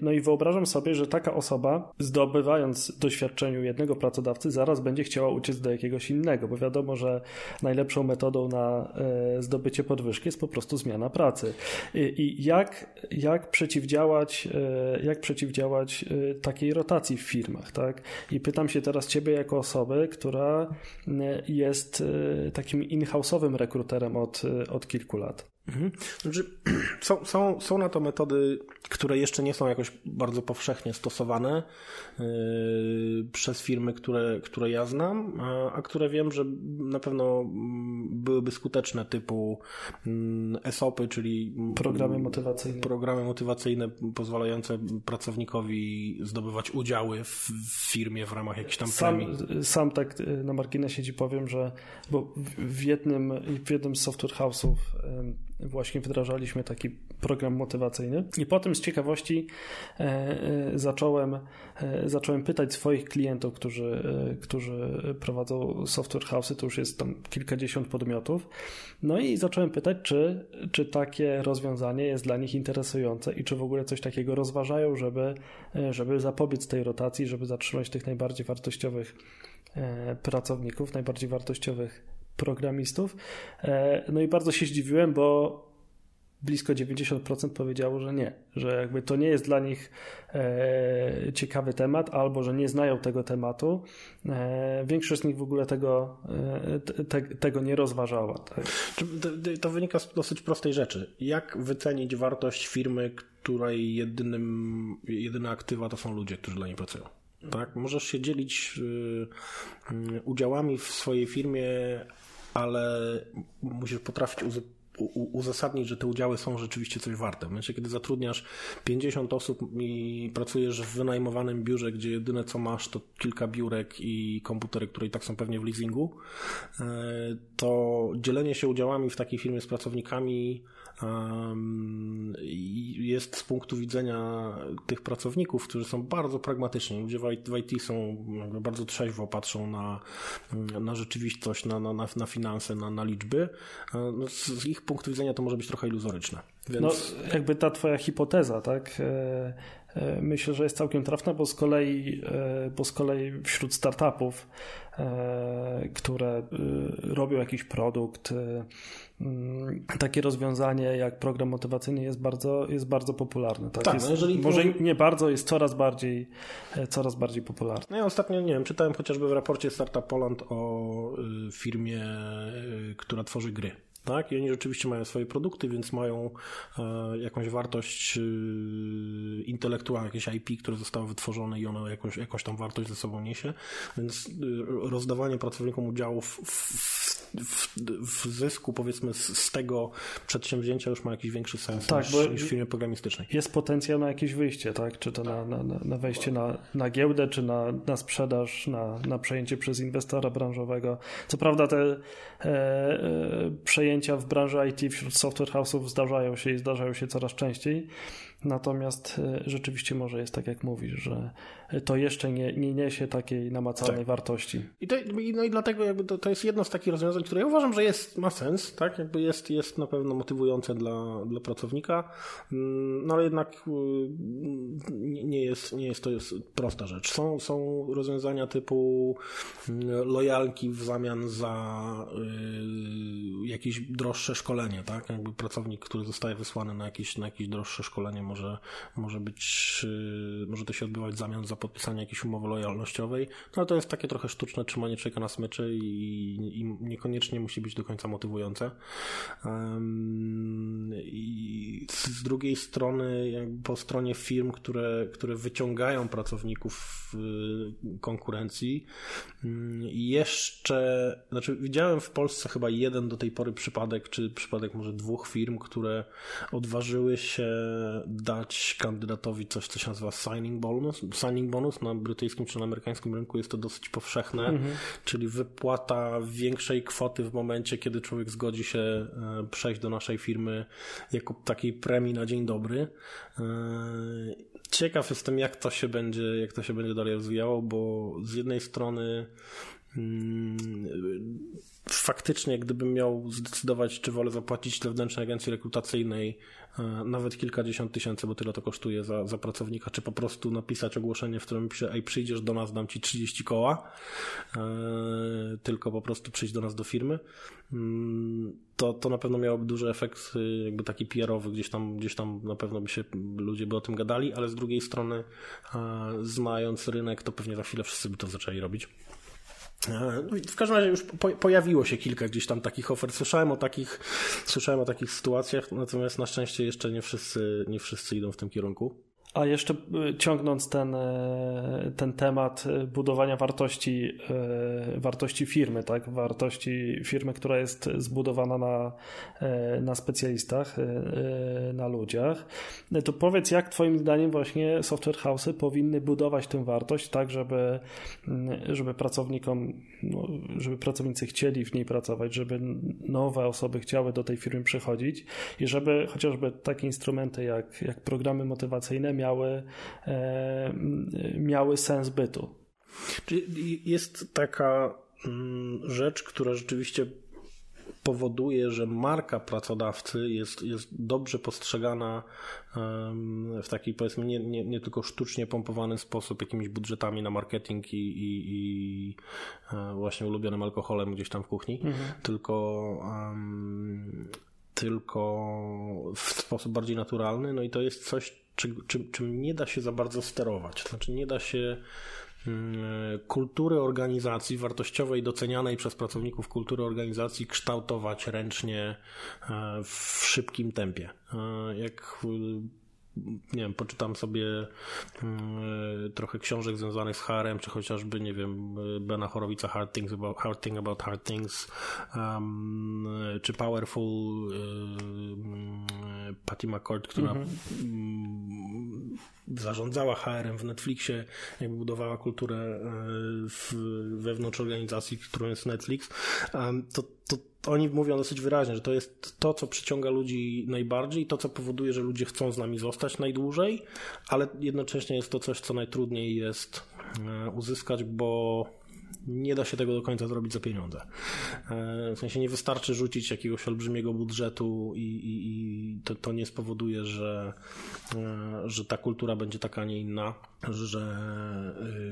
No i wyobrażam sobie, że taka osoba, zdobywając doświadczenie jednego pracodawcy, zaraz będzie chciała uciec do jakiegoś innego, bo wiadomo, że najlepszą metodą na zdobycie podwyżki jest po prostu zmiana pracy. I jak, jak przeciwdziałać, e, jak przeciwdziałać e, takiej rotacji w firmach, tak? I pytam się teraz ciebie jako osoby, która e, jest takim in-house'owym rekruterem od, od kilku lat. Mhm. Znaczy, są, są, są na to metody, które jeszcze nie są jakoś bardzo powszechnie stosowane yy, przez firmy, które, które ja znam, a, a, które wiem, że na pewno mm, byłyby skuteczne, typu mm, ESOPy, czyli programy motywacyjne. Programy motywacyjne pozwalające pracownikowi zdobywać udziały w, w firmie w ramach jakichś tam sam, Sam tak y, na marginesie ci powiem, że bo w jednym, w jednym z software house'ów właśnie wdrażaliśmy taki program motywacyjny. I potem z ciekawości e, e, zacząłem, e, zacząłem pytać swoich klientów, którzy, którzy prowadzą software house'y, to już jest tam kilkadziesiąt podmiotów, no i zacząłem pytać, czy, czy takie rozwiązanie jest dla nich interesujące i czy w ogóle coś takiego rozważają, żeby, żeby zapobiec tej rotacji, żeby zatrzymać tych najbardziej wartościowych pracowników, najbardziej wartościowych programistów. E, no i bardzo się zdziwiłem, bo blisko 90% powiedziało, że nie, że jakby to nie jest dla nich e, ciekawy temat, albo że nie znają tego tematu. E, większość z nich w ogóle tego, te, tego nie rozważała. Tak? To wynika z dosyć prostej rzeczy. Jak wycenić wartość firmy, której jedynym, jedyne aktywa to są ludzie, którzy dla niej pracują? Tak? Możesz się dzielić y, y, udziałami w swojej firmie, ale musisz potrafić uzasadnić, że te udziały są rzeczywiście coś warte. W momencie, kiedy zatrudniasz 50 osób i pracujesz w wynajmowanym biurze, gdzie jedyne co masz to kilka biurek i komputery, które i tak są pewnie w leasingu, e, to dzielenie się udziałami w takiej firmie z pracownikami jest z punktu widzenia tych pracowników, którzy są bardzo pragmatyczni. Ludzie w IT są bardzo trzeźwo, patrzą na, na rzeczywistość, na, na, na finanse, na, na liczby. No, z ich punktu widzenia to może być trochę iluzoryczne. Więc... No, jakby ta twoja hipoteza, tak? E, e, myślę, że jest całkiem trafna, bo z kolei, e, bo z kolei wśród startupów, które robią jakiś produkt, Mm, takie rozwiązanie jak program motywacyjny jest bardzo, jest bardzo popularne. Tak, tak jest, no jeżeli może nie bardzo, jest coraz bardziej, coraz bardziej popularny. No ja ostatnio, nie wiem, czytałem chociażby w raporcie Startup Poland o y, firmie, y, która tworzy gry tak? I oni rzeczywiście mają swoje produkty, więc mają e, jakąś wartość e, intelektualną, jakieś IP, które zostało wytworzone i ono jakąś, jakąś tam wartość ze sobą niesie, więc e, rozdawanie pracownikom udziałów w, w, w zysku, powiedzmy, z, z, tego przedsięwzięcia już ma jakiś większy sens tak, niż, niż w firmie programistycznej. Jest potencjał na jakieś wyjście, tak? Czy to na, na, na wejście na, na giełdę, czy na, na sprzedaż, na, na przejęcie przez inwestora branżowego. Co prawda te e, e, przejęcia w branży IT wśród software house'ów zdarzają się i zdarzają się coraz częściej. Natomiast e, rzeczywiście może jest tak, jak mówisz, że to jeszcze nie, nie niesie takiej namacalnej tak. wartości. I to, no i dlatego jakby to, to jest jedno z takich rozwiązań, które ja uważam, że jest, ma sens, tak? Jakby jest, jest na pewno motywujące dla, dla pracownika, mm, no ale jednak y, nie jest, nie jest to jest prosta rzecz. Są, są rozwiązania typu mm, lojalki w zamian za y, jakieś droższe szkolenie, tak? Jakby pracownik, który zostaje wysłany na jakieś, na jakieś droższe szkolenie może, może być, y, może to się odbywać w zamian za podpisanie jakiejś umowy lojalnościowej, no ale to jest takie trochę sztuczne trzymanie człowieka na smyczy i, i niekoniecznie musi być do końca motywujące. Um, I z drugiej strony, po stronie firm, które, które wyciągają pracowników w konkurencji, mm, jeszcze, znaczy widziałem w Polsce chyba jeden do tej pory przypadek, czy przypadek może dwóch firm, które odważyły się dać kandydatowi coś, co się nazywa signing bonus. Signing bonus na brytyjskim czy na amerykańskim rynku jest to dosyć powszechne, mhm. czyli wypłata większej kwoty w momencie, kiedy człowiek zgodzi się e, przejść do naszej firmy jako takiej premii na dzień dobry. E, ciekaw jestem, jak to się będzie, jak to się będzie dalej rozwijało, bo z jednej strony faktycznie, gdybym miał zdecydować, czy wolę zapłacić dla wewnętrznej agencji rekrutacyjnej e, nawet kilkadziesiąt tysięcy, bo tyle to kosztuje za, za pracownika, czy po prostu napisać ogłoszenie, w którym pisze, ej, przyjdziesz do nas, dam ci 30 koła, e, tylko po prostu przyjść do nas do firmy, mm, to, to na pewno miałoby duży efekt y, jakby taki PR-owy, gdzieś tam, gdzieś tam na pewno by się ludzie by o tym gadali, ale z drugiej strony e, znając rynek, to pewnie za chwilę wszyscy by to zaczęli robić. E, no w każdym razie już pojawiło się kilka gdzieś tam takich ofert. Słyszałem o takich, słyszałem o takich sytuacjach, natomiast na szczęście jeszcze nie wszyscy, nie wszyscy idą w tym kierunku. A jeszcze y, ciągnąc ten, y, ten temat y, budowania wartości, wartości firmy, tak? wartości firmy, która jest zbudowana na, na specjalistach, na ludziach, to powiedz, jak Twoim zdaniem właśnie software house'y powinny budować tę wartość, tak, żeby, żeby pracownikom, no, żeby pracownicy chcieli w niej pracować, żeby nowe osoby chciały do tej firmy przychodzić i żeby chociażby takie instrumenty jak, jak programy motywacyjne miały, e, miały sens bytu. Czyli jest taka mm, rzecz, która rzeczywiście powoduje, że marka pracodawcy jest, jest dobrze postrzegana w taki powiedzmy nie, nie, nie tylko sztucznie pompowany sposób jakimiś budżetami na marketing i, i, i e, właśnie ulubionym alkoholem gdzieś tam w kuchni, mhm. tylko um, tylko w sposób bardziej naturalny, no i to jest coś, czy, czy, czym nie da się za bardzo sterować. Znaczy nie da się mm, kultury organizacji wartościowej, docenianej przez pracowników kultury organizacji kształtować ręcznie e, w szybkim tempie. E, jak nie wiem, poczytam sobie mm, trochę książek związanych z HRM, czy chociażby, nie wiem, Bena Horowica Hard Things About Hard, Thing about hard Things, um, czy Powerful um, Patty McCord, która mm -hmm. zarządzała HRM w Netflixie, jakby budowała kulturę e, w, wewnątrz organizacji, którą jest Netflix, um, to, to oni mówią dosyć wyraźnie, że to jest to, co przyciąga ludzi najbardziej, to, co powoduje, że ludzie chcą z nami zostać najdłużej, ale jednocześnie jest to coś, co najtrudniej jest e, uzyskać, bo nie da się tego do końca zrobić za pieniądze. E, w sensie nie wystarczy rzucić jakiegoś olbrzymiego budżetu i, i, i to, to, nie spowoduje, że, e, że ta kultura będzie taka, a nie inna, że,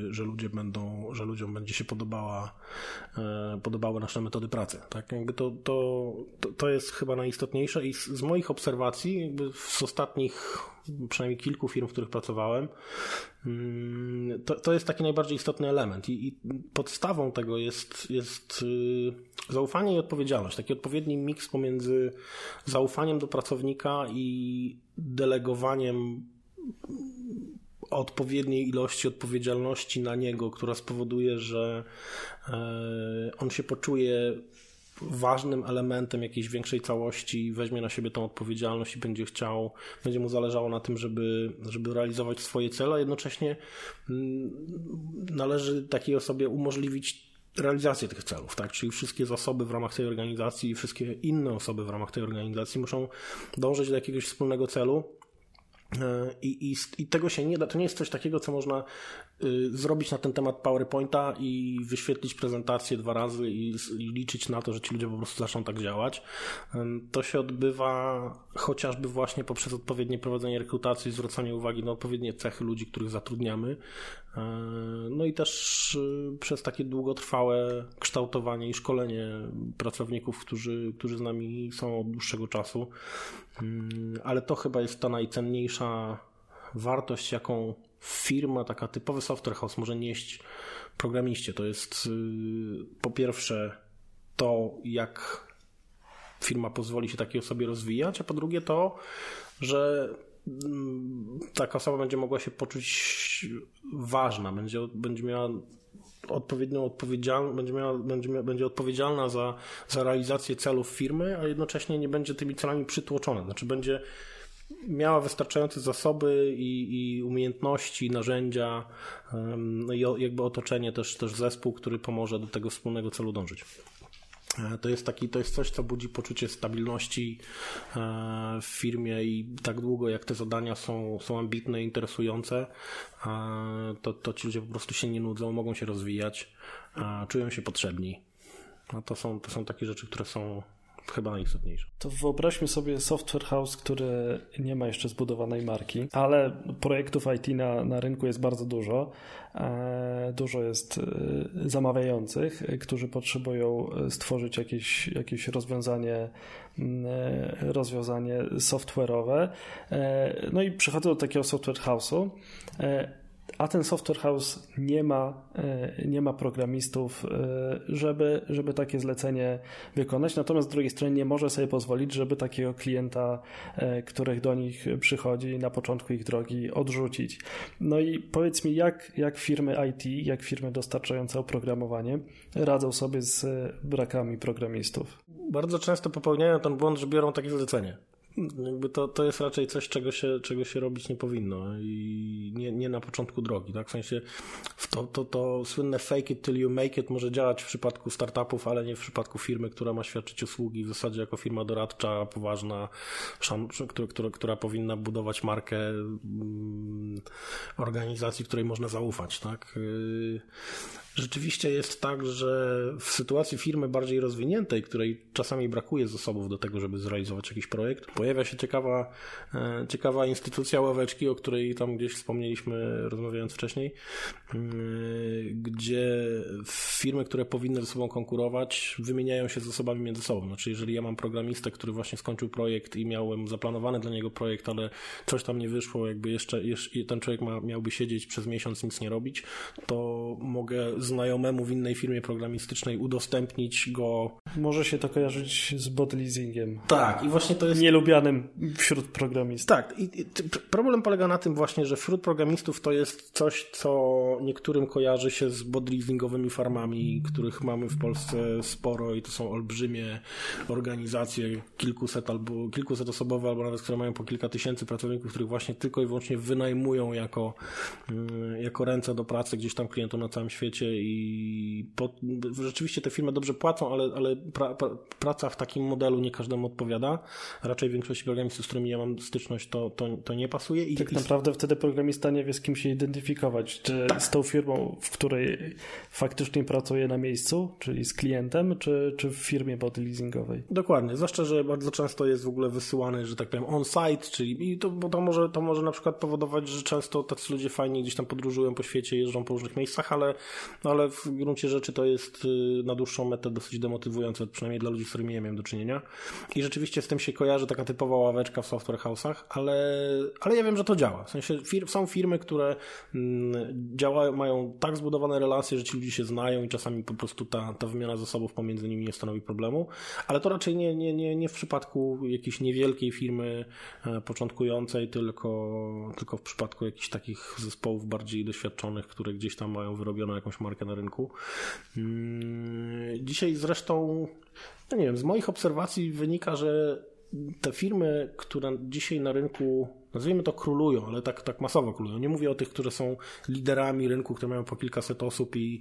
e, że ludzie będą, że ludziom będzie się podobała, podobały nasze metody pracy. Tak? Jakby to, to, to jest chyba najistotniejsze i z, z moich obserwacji, jakby z ostatnich przynajmniej kilku firm, w których pracowałem, mm, to, to jest taki najbardziej istotny element i, i podstawą tego jest, jest y, zaufanie i odpowiedzialność. Taki odpowiedni miks pomiędzy zaufaniem do pracownika i delegowaniem odpowiedniej ilości odpowiedzialności na niego, która spowoduje, że e, on się poczuje ważnym elementem jakiejś większej całości, weźmie na siebie tą odpowiedzialność i będzie chciał, będzie mu zależało na tym, żeby, żeby realizować swoje cele, a jednocześnie mm, należy takiej osobie umożliwić realizację tych celów, tak? Czyli wszystkie zasoby w ramach tej organizacji i wszystkie inne osoby w ramach tej organizacji muszą dążyć do jakiegoś wspólnego celu. E, I, i, I tego się nie da. To nie jest coś takiego, co można zrobić na ten temat PowerPointa i wyświetlić prezentację dwa razy i, liczyć na to, że ci ludzie po prostu zaczną tak działać. To się odbywa chociażby właśnie poprzez odpowiednie prowadzenie rekrutacji, zwracanie uwagi na odpowiednie cechy ludzi, których zatrudniamy. No i też y, przez takie długotrwałe kształtowanie i szkolenie pracowników, którzy, którzy z nami są od dłuższego czasu. Ale to chyba jest ta najcenniejsza wartość, jaką firma, taka typowy software house może nieść programiście. To jest y, po pierwsze to, jak firma pozwoli się takiej osobie rozwijać, a po drugie to, że mm, taka osoba będzie mogła się poczuć ważna, będzie, będzie miała odpowiednią odpowiedzialność, będzie, miała, będzie, będzie odpowiedzialna za, za realizację celów firmy, a jednocześnie nie będzie tymi celami przytłoczona. Znaczy będzie miała wystarczające zasoby i, i umiejętności, narzędzia, no i jakby otoczenie też, też zespół, który pomoże do tego wspólnego celu dążyć. E, to jest, taki, to jest coś, co budzi poczucie stabilności e, w firmie i tak długo jak te zadania są, są ambitne interesujące, to, to ci ludzie po prostu się nie nudzą, mogą się rozwijać, czują się potrzebni. No to, są, to są takie rzeczy, które są chyba najistotniejsze. To wyobraźmy sobie software house, który nie ma jeszcze zbudowanej marki, ale projektów IT na, na rynku jest bardzo dużo. E, dużo jest e, zamawiających, którzy potrzebują stworzyć jakieś, jakieś rozwiązanie e, rozwiązanie software'owe. No i przychodzą do takiego software house'u a ten software house nie ma, e, nie ma programistów, e, żeby, żeby takie zlecenie wykonać. Natomiast z drugiej strony nie może sobie pozwolić, żeby takiego klienta, e, których do nich przychodzi na początku ich drogi, odrzucić. No i powiedz mi, jak, jak firmy IT, jak firmy dostarczające oprogramowanie radzą sobie z brakami programistów? Bardzo często popełniają ten błąd, że biorą takie zlecenie. Jakby to, to jest raczej coś, czego się, czego się robić nie powinno i nie, nie na początku drogi. Tak? W sensie to, to, to słynne fake it till you make it może działać w przypadku startupów, ale nie w przypadku firmy, która ma świadczyć usługi w zasadzie jako firma doradcza, poważna, która, która, która powinna budować markę mm, organizacji, której można zaufać. Tak? Rzeczywiście jest tak, że w sytuacji firmy bardziej rozwiniętej, której czasami brakuje zasobów do tego, żeby zrealizować jakiś projekt, pojawia się ciekawa, e, ciekawa instytucja ławeczki, o której tam gdzieś wspomnieliśmy rozmawiając wcześniej, gdzie firmy, które powinny ze sobą konkurować, wymieniają się zasobami między sobą. Znaczy, jeżeli ja mam programistę, który właśnie skończył projekt i miałem zaplanowany dla niego projekt, ale coś tam nie wyszło, jakby jeszcze, jeszcze ten człowiek ma, miałby siedzieć przez miesiąc, nic nie robić, to mogę znajomemu w innej firmie programistycznej udostępnić go. Może się to kojarzyć z bot leasingiem. Tak, i właśnie to jest. Nielubianym wśród programistów. Tak, i, i problem polega na tym właśnie, że wśród programistów to jest coś, co niektórym kojarzy się z bot leasingowymi farmami, których mamy w Polsce sporo i to są olbrzymie organizacje, kilkuset albo kilkuset osobowe, albo nawet które mają po kilka tysięcy pracowników, których właśnie tylko i wyłącznie wynajmują jako, mm, jako ręce do pracy gdzieś tam klientom na całym świecie i po, rzeczywiście te firmy dobrze płacą, ale, ale pra, pra, praca w takim modelu nie każdemu odpowiada. Raczej większości programistów, z którymi ja mam styczność, to, to, to nie pasuje. I, tak naprawdę wtedy programista nie wie, z kim się identyfikować. Czy tak. z tą firmą, w której faktycznie pracuje na miejscu, czyli z klientem, czy, czy w firmie body leasingowej. Dokładnie, zwłaszcza, że bardzo często jest w ogóle wysyłany, że tak powiem, on-site, czyli i to, bo to może, to może na przykład powodować, że często tacy ludzie fajnie gdzieś tam podróżują po świecie, jeżdżą po różnych miejscach, ale no ale w gruncie rzeczy to jest y, na dłuższą metę dosyć demotywujące, przynajmniej dla ludzi, z którymi ja miałem do czynienia. I rzeczywiście z tym się kojarzy taka typowa ławeczka w software house'ach, ale, ale ja wiem, że to działa. W sensie fir są firmy, które mm, działają, mają tak zbudowane relacje, że ci ludzie się znają i czasami po prostu ta, ta wymiana zasobów pomiędzy nimi nie stanowi problemu, ale to raczej nie, nie, nie, nie w przypadku jakiejś niewielkiej firmy e, początkującej, tylko, tylko w przypadku jakichś takich zespołów bardziej doświadczonych, które gdzieś tam mają wyrobioną jakąś markę na rynku. Mm, dzisiaj zresztą, no nie wiem, z moich obserwacji wynika, że te firmy, które dzisiaj na rynku nazwijmy to królują, ale tak, tak masowo królują. Nie mówię o tych, które są liderami rynku, które mają po kilkaset osób i,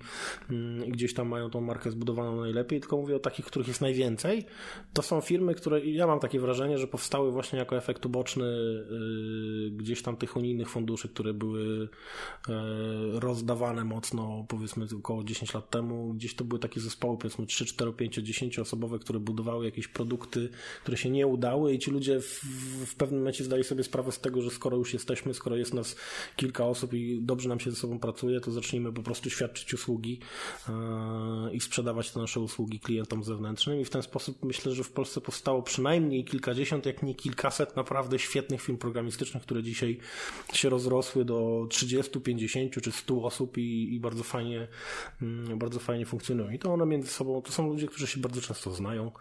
mm, i gdzieś tam mają tą markę zbudowaną najlepiej, tylko mówię o takich, których jest najwięcej. To są firmy, które, ja mam takie wrażenie, że powstały właśnie jako efekt uboczny yy, gdzieś tam tych unijnych funduszy, które były yy, rozdawane mocno, powiedzmy około 10 lat temu. Gdzieś to były takie zespoły, powiedzmy 3, 4, 5, 10 osobowe, które budowały jakieś produkty, które się nie udały i ci ludzie w, w pewnym momencie zdali sobie sprawę z tego, że skoro już jesteśmy, skoro jest nas kilka osób i dobrze nam się ze sobą pracuje, to zacznijmy po prostu świadczyć usługi e, i sprzedawać te nasze usługi klientom zewnętrznym i w ten sposób myślę, że w Polsce powstało przynajmniej kilkadziesiąt, jak nie kilkaset naprawdę świetnych firm programistycznych, które dzisiaj się rozrosły do 30, 50 czy 100 osób i, i bardzo fajnie mm, bardzo fajnie funkcjonują. I to one między sobą, to są ludzie, którzy się bardzo często znają,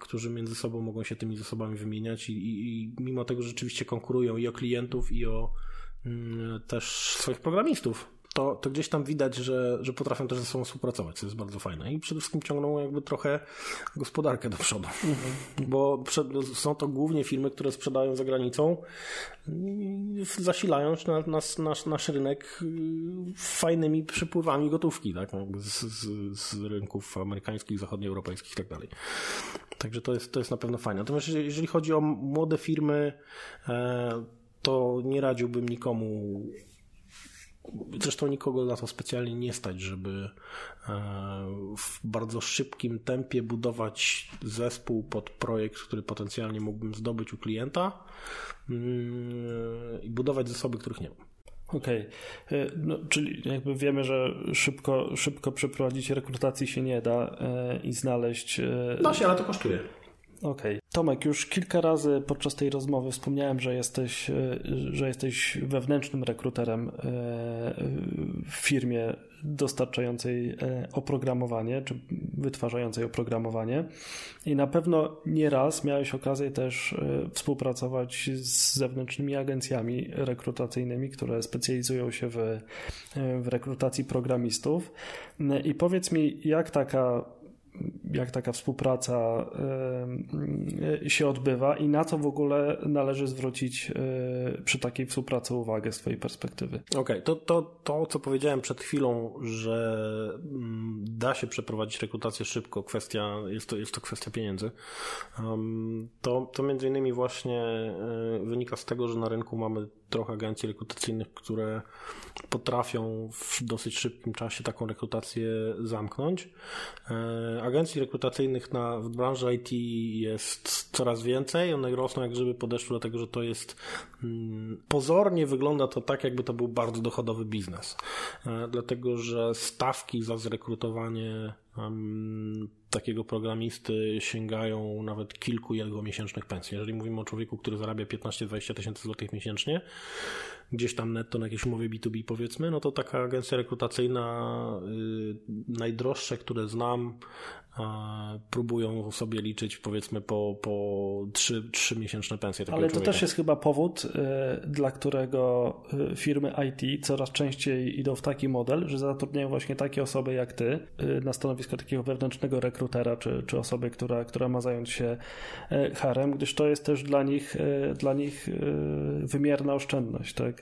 którzy między sobą mogą się tymi zasobami wymieniać i, i, i mimo tego, że rzeczywiście konkurują i o klientów, i o mm, też swoich programistów to, to gdzieś tam widać, że, że potrafią też ze sobą współpracować, co jest bardzo fajne. I przede wszystkim ciągną jakby trochę gospodarkę do przodu. Mhm. Bo przed, są to głównie firmy, które sprzedają za granicą, zasilając nasz, nasz, nasz rynek y, fajnymi przepływami gotówki, tak? Z, z, z rynków amerykańskich, zachodnioeuropejskich i tak dalej. Także to jest, to jest na pewno fajne. Natomiast jeżeli chodzi o młode firmy, e, to nie radziłbym nikomu Zresztą nikogo na to specjalnie nie stać, żeby e, w bardzo szybkim tempie budować zespół pod projekt, który potencjalnie mógłbym zdobyć u klienta mm, i budować zasoby, których nie mam. Okej, okay. no, czyli jakby wiemy, że szybko, szybko przeprowadzić rekrutacji się nie da e, i znaleźć. No się, ale to kosztuje. Okej. Okay. Tomek, już kilka razy podczas tej rozmowy wspomniałem, że jesteś, e, że jesteś wewnętrznym rekruterem e, w firmie dostarczającej e, oprogramowanie, czy wytwarzającej oprogramowanie. I na pewno nieraz miałeś okazję też współpracować z zewnętrznymi agencjami rekrutacyjnymi, które specjalizują się w, w rekrutacji programistów. I powiedz mi, jak taka jak taka współpraca się odbywa i na co w ogóle należy zwrócić e, przy takiej współpracy uwagę z Twojej perspektywy. Okej, okay, to, to, to co powiedziałem przed chwilą, że mm, da się przeprowadzić rekrutację szybko, kwestia, jest to, jest to kwestia pieniędzy, to, to między innymi właśnie e, wynika z tego, że na rynku mamy trochę agencji rekrutacyjnych, które potrafią w dosyć szybkim czasie taką rekrutację zamknąć. E, agencji rekrutacyjnych na, w branży IT jest coraz więcej, one rosną jak grzyby po deszczu, dlatego że to jest mm, pozornie wygląda to tak, jakby to był bardzo dochodowy biznes. E, dlatego, że stawki za zrekrutowanie takiego programisty sięgają nawet kilku jego miesięcznych pensji. Jeżeli mówimy o człowieku, który zarabia 15-20 tysięcy złotych miesięcznie, gdzieś tam netto na jakiejś umowie B2B powiedzmy, no to taka agencja rekrutacyjna, yy, najdroższe, które znam, próbują sobie liczyć powiedzmy po, po 3, 3 miesięczne pensje. Ale to człowieka. też jest chyba powód, y, dla którego y, firmy IT coraz częściej idą w taki model, że zatrudniają właśnie takie osoby jak ty y, na stanowisko takiego wewnętrznego rekrutera, czy, czy osoby, która, która ma zająć się harem, gdyż to jest też dla nich, dla nich wymierna oszczędność, tak?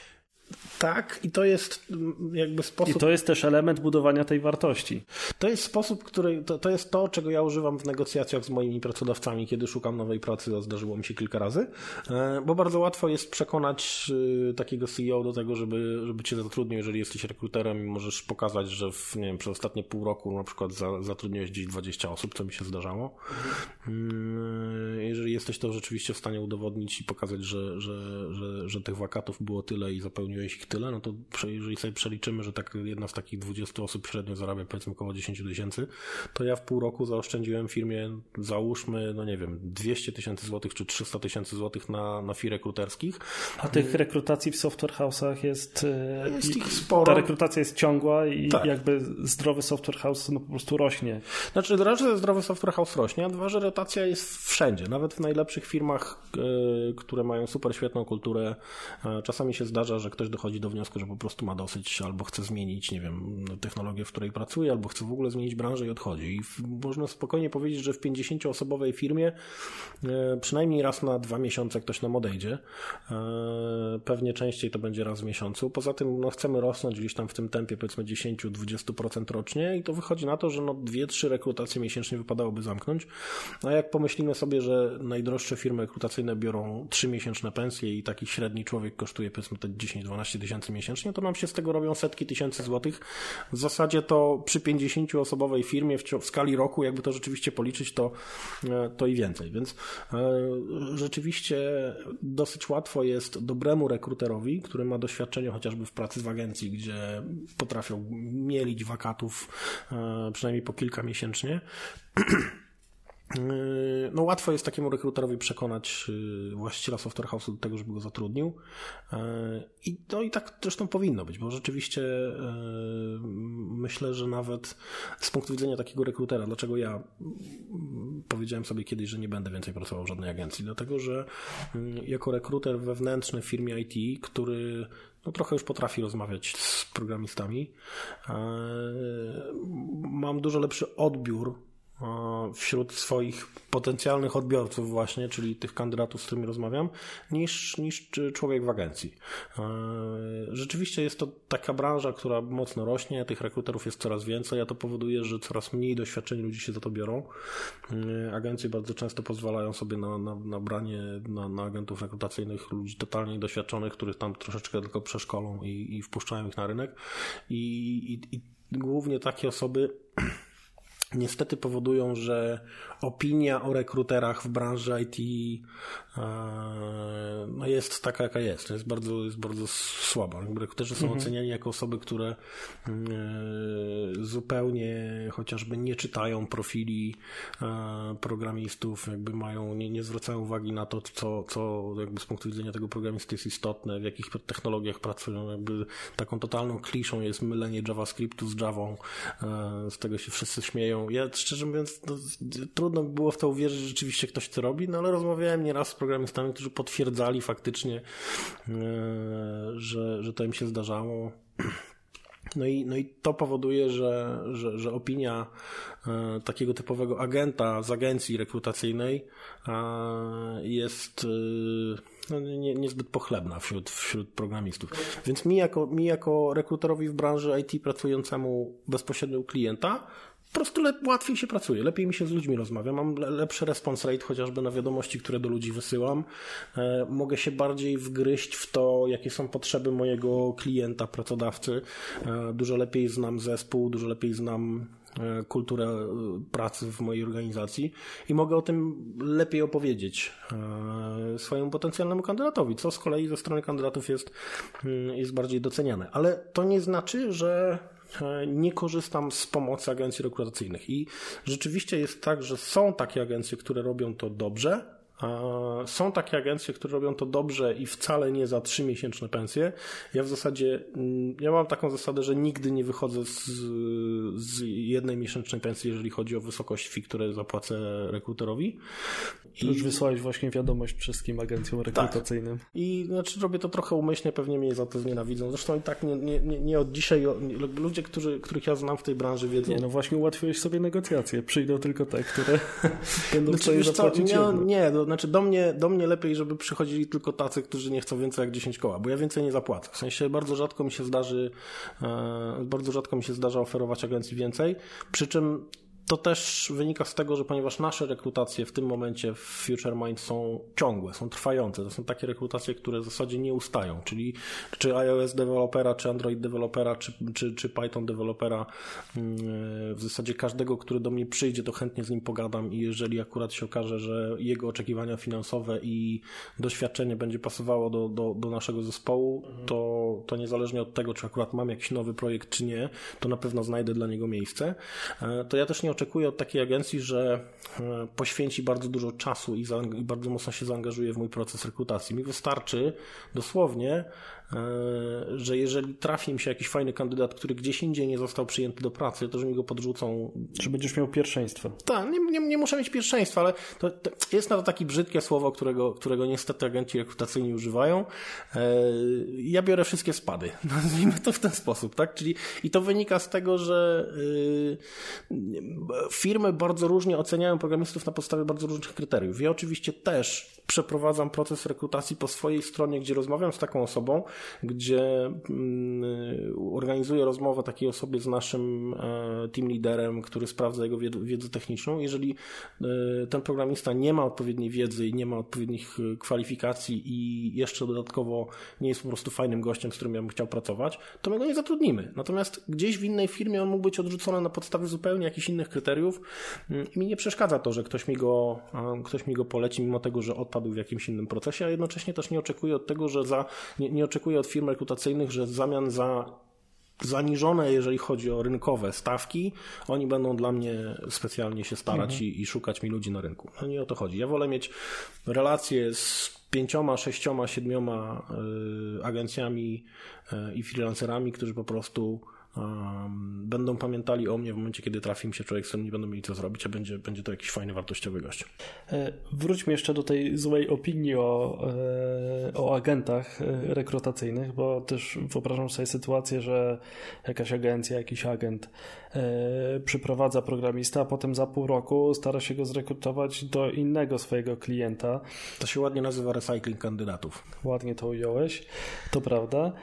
Tak, i to jest mm, jakby sposób. I to jest też element budowania tej wartości. To jest sposób, który. To, to jest to, czego ja używam w negocjacjach z moimi pracodawcami, kiedy szukam nowej pracy, a zdarzyło mi się kilka razy, e, bo bardzo łatwo jest przekonać e, takiego CEO do tego, żeby, żeby cię zatrudnił, jeżeli jesteś rekruterem i możesz pokazać, że w, nie wiem, przez ostatnie pół roku na przykład za, zatrudniłeś gdzieś 20 osób, co mi się zdarzało. Mhm. Jeżeli jesteś to rzeczywiście w stanie udowodnić i pokazać, że, że, że, że tych wakatów było tyle i zapełniłeś ich tyle, no to jeżeli sobie przeliczymy, że tak jedna z takich 20 osób średnio zarabia powiedzmy około 10 tysięcy, to ja w pół roku zaoszczędziłem firmie, załóżmy, no nie wiem, 200 tysięcy złotych czy 300 tysięcy złotych na, na firm rekruterskich. A tych rekrutacji w software house'ach jest, e, jest ich sporo. Ta rekrutacja jest ciągła i tak. jakby zdrowy software house no po prostu rośnie. Znaczy, raz, że zdrowy software house rośnie, a dwa, że rotacja jest wszędzie, nawet w najlepszych firmach, e, które mają super świetną kulturę. E, czasami się zdarza, że ktoś dochodzi do wniosku, że po prostu ma dosyć, albo chce zmienić, nie wiem, technologię, w której pracuje, albo chce w ogóle zmienić branżę i odchodzi. I można spokojnie powiedzieć, że w 50-osobowej firmie e, przynajmniej raz na dwa miesiące ktoś nam odejdzie. E, pewnie częściej to będzie raz w miesiącu. Poza tym no, chcemy rosnąć gdzieś tam w tym tempie powiedzmy 10-20% rocznie i to wychodzi na to, że no, dwie, trzy rekrutacje miesięcznie wypadałoby zamknąć. A jak pomyślimy sobie, że najdroższe firmy rekrutacyjne biorą 3 miesięczne pensje i taki średni człowiek kosztuje powiedzmy te 10-12 tysięcy miesięcznie, to nam się z tego robią setki tysięcy złotych. W zasadzie to przy 50-osobowej firmie w, w, skali roku, jakby to rzeczywiście policzyć, to, e, to i więcej. Więc e, rzeczywiście dosyć łatwo jest dobremu rekruterowi, który ma doświadczenie chociażby w pracy w agencji, gdzie potrafią mielić wakatów e, przynajmniej po kilka miesięcznie, no łatwo jest takiemu rekruterowi przekonać yy, właściciela software house'u do tego, żeby go zatrudnił. Yy, I no i tak zresztą powinno być, bo rzeczywiście myślę, że nawet z punktu widzenia takiego rekrutera, dlaczego ja powiedziałem sobie kiedyś, że nie będę więcej pracował w żadnej agencji, dlatego że jako rekruter wewnętrzny w firmie IT, który no trochę już potrafi rozmawiać z programistami, mam dużo lepszy odbiór wśród swoich potencjalnych odbiorców właśnie, czyli tych kandydatów, z którymi rozmawiam, niż, niż człowiek w agencji. E, rzeczywiście jest to taka branża, która mocno rośnie, tych rekruterów jest coraz więcej, a to powoduje, że coraz mniej doświadczeni ludzi się za to biorą. E, agencje bardzo często pozwalają sobie na, na, na branie na, na agentów rekrutacyjnych ludzi totalnie doświadczonych, których tam troszeczkę tylko przeszkolą i, i wpuszczają ich na rynek. I, i, i głównie takie osoby niestety powodują, że opinia o rekruterach w branży IT e, no jest taka, jaka jest. Jest bardzo, jest bardzo słaba. Rekruterzy są mhm. oceniani jako osoby, które e, zupełnie chociażby nie czytają profili e, programistów, jakby mają, nie, nie zwracają uwagi na to, co, co jakby z punktu widzenia tego programisty jest istotne, w jakich technologiach pracują. Jakby taką totalną kliszą jest mylenie JavaScriptu z Javą. Z tego się wszyscy śmieją. Ja szczerze mówiąc, no, trudno było w to uwierzyć, że rzeczywiście ktoś to robi, no ale rozmawiałem nieraz z programistami, którzy potwierdzali faktycznie, e, że, że to im się zdarzało. No i, no i to powoduje, że, że, że opinia e, takiego typowego agenta z agencji rekrutacyjnej e, jest no, nie, niezbyt pochlebna wśród, wśród programistów. Więc mi jako, mi jako rekruterowi w branży IT pracującemu bezpośrednio u klienta po prostu łatwiej się pracuje, lepiej mi się z ludźmi rozmawia, mam lepszy response rate chociażby na wiadomości, które do ludzi wysyłam. E, mogę się bardziej wgryźć w to, jakie są potrzeby mojego klienta, pracodawcy. E, dużo lepiej znam zespół, dużo lepiej znam e, kulturę pracy w mojej organizacji i mogę o tym lepiej opowiedzieć swojemu potencjalnemu kandydatowi, co z kolei ze strony kandydatów jest, mm, jest bardziej doceniane. Ale to nie znaczy, że E, nie korzystam z pomocy agencji rekrutacyjnych. I rzeczywiście jest tak, że są takie agencje, które robią to dobrze, są takie agencje, które robią to dobrze i wcale nie za trzy miesięczne pensje. Ja w zasadzie, mm, ja mam taką zasadę, że nigdy nie wychodzę z, z jednej miesięcznej pensji, jeżeli chodzi o wysokość fee, które zapłacę rekruterowi. I... Już wysłałeś właśnie wiadomość wszystkim agencjom tak. rekrutacyjnym. Tak. I znaczy robię to trochę umyślnie, pewnie mnie za to znienawidzą. Zresztą i tak nie, nie, nie, od dzisiaj, ludzie, którzy, których ja znam w tej branży wiedzą. Nie, no właśnie ułatwiłeś sobie negocjacje. Przyjdą tylko te, które będą znaczy, w zapłacić. Co, nie, nie, to znaczy do mnie, do mnie lepiej, żeby przychodzili tylko tacy, którzy nie chcą więcej jak 10 koła, bo ja więcej nie zapłacę. W sensie bardzo rzadko mi się zdarzy, e, bardzo rzadko mi się zdarza oferować agencji więcej, przy czym to też wynika z tego, że ponieważ nasze rekrutacje w tym momencie w Future Mind są ciągłe, są trwające. To są takie rekrutacje, które w zasadzie nie ustają, czyli czy iOS dewelopera, czy Android dewelopera, czy, czy, czy Python dewelopera, mm, w zasadzie każdego, który do mnie przyjdzie, to chętnie z nim pogadam i jeżeli akurat się okaże, że jego oczekiwania finansowe i doświadczenie będzie pasowało do, do, do naszego zespołu, to, to niezależnie od tego, czy akurat mam jakiś nowy projekt, czy nie, to na pewno znajdę dla niego miejsce. E, to ja też nie oczekuję od takiej agencji, że e, poświęci bardzo dużo czasu i, bardzo mocno się zaangażuje w mój proces rekrutacji. Mi wystarczy dosłownie że jeżeli trafi mi się jakiś fajny kandydat, który gdzieś indziej nie został przyjęty do pracy, to że mi go podrzucą. Czy będziesz miał pierwszeństwo? Tak, nie, nie, nie muszę mieć pierwszeństwa, ale to, to jest na to takie brzydkie słowo, którego, którego niestety agenci rekrutacyjni używają. E, ja biorę wszystkie spady. Nazwijmy to w ten sposób, tak? Czyli i to wynika z tego, że y, firmy bardzo różnie oceniają programistów na podstawie bardzo różnych kryteriów. Ja oczywiście też przeprowadzam proces rekrutacji po swojej stronie, gdzie rozmawiam z taką osobą, gdzie mm, organizuję rozmowę takiej osobie z naszym e, team liderem, który sprawdza jego wiedzę techniczną. Jeżeli e, ten programista nie ma odpowiedniej wiedzy i nie ma odpowiednich e, kwalifikacji i jeszcze dodatkowo nie jest po prostu fajnym gościem, z którym ja bym chciał pracować, to my go nie zatrudnimy. Natomiast gdzieś w innej firmie on mógł być odrzucony na podstawie zupełnie jakichś innych kryteriów mm, i mi nie przeszkadza to, że ktoś mi go, ktoś mi go poleci, mimo tego, że odpadł w jakimś innym procesie, a jednocześnie też nie oczekuję od tego, że za, nie, nie oczekuję oczekuję od firm rekrutacyjnych, że w zamian za zaniżone, jeżeli chodzi o rynkowe stawki, oni będą dla mnie specjalnie się starać mhm. i, i, szukać mi ludzi na rynku. No nie o to chodzi. Ja wolę mieć relacje z pięcioma, sześcioma, siedmioma y, agencjami y, i freelancerami, którzy po prostu będą pamiętali o mnie w momencie, kiedy trafi mi się człowiek, z którym nie będą mieli co zrobić, a będzie, będzie to jakiś fajny, wartościowy gość. E, wróćmy jeszcze do tej złej opinii o, e, o agentach e, rekrutacyjnych, bo też wyobrażam sobie sytuację, że jakaś agencja, jakiś agent przyprowadza programista, a potem za pół roku stara się go zrekrutować do innego swojego klienta. To się ładnie nazywa recycling kandydatów. Ładnie to ująłeś, to prawda.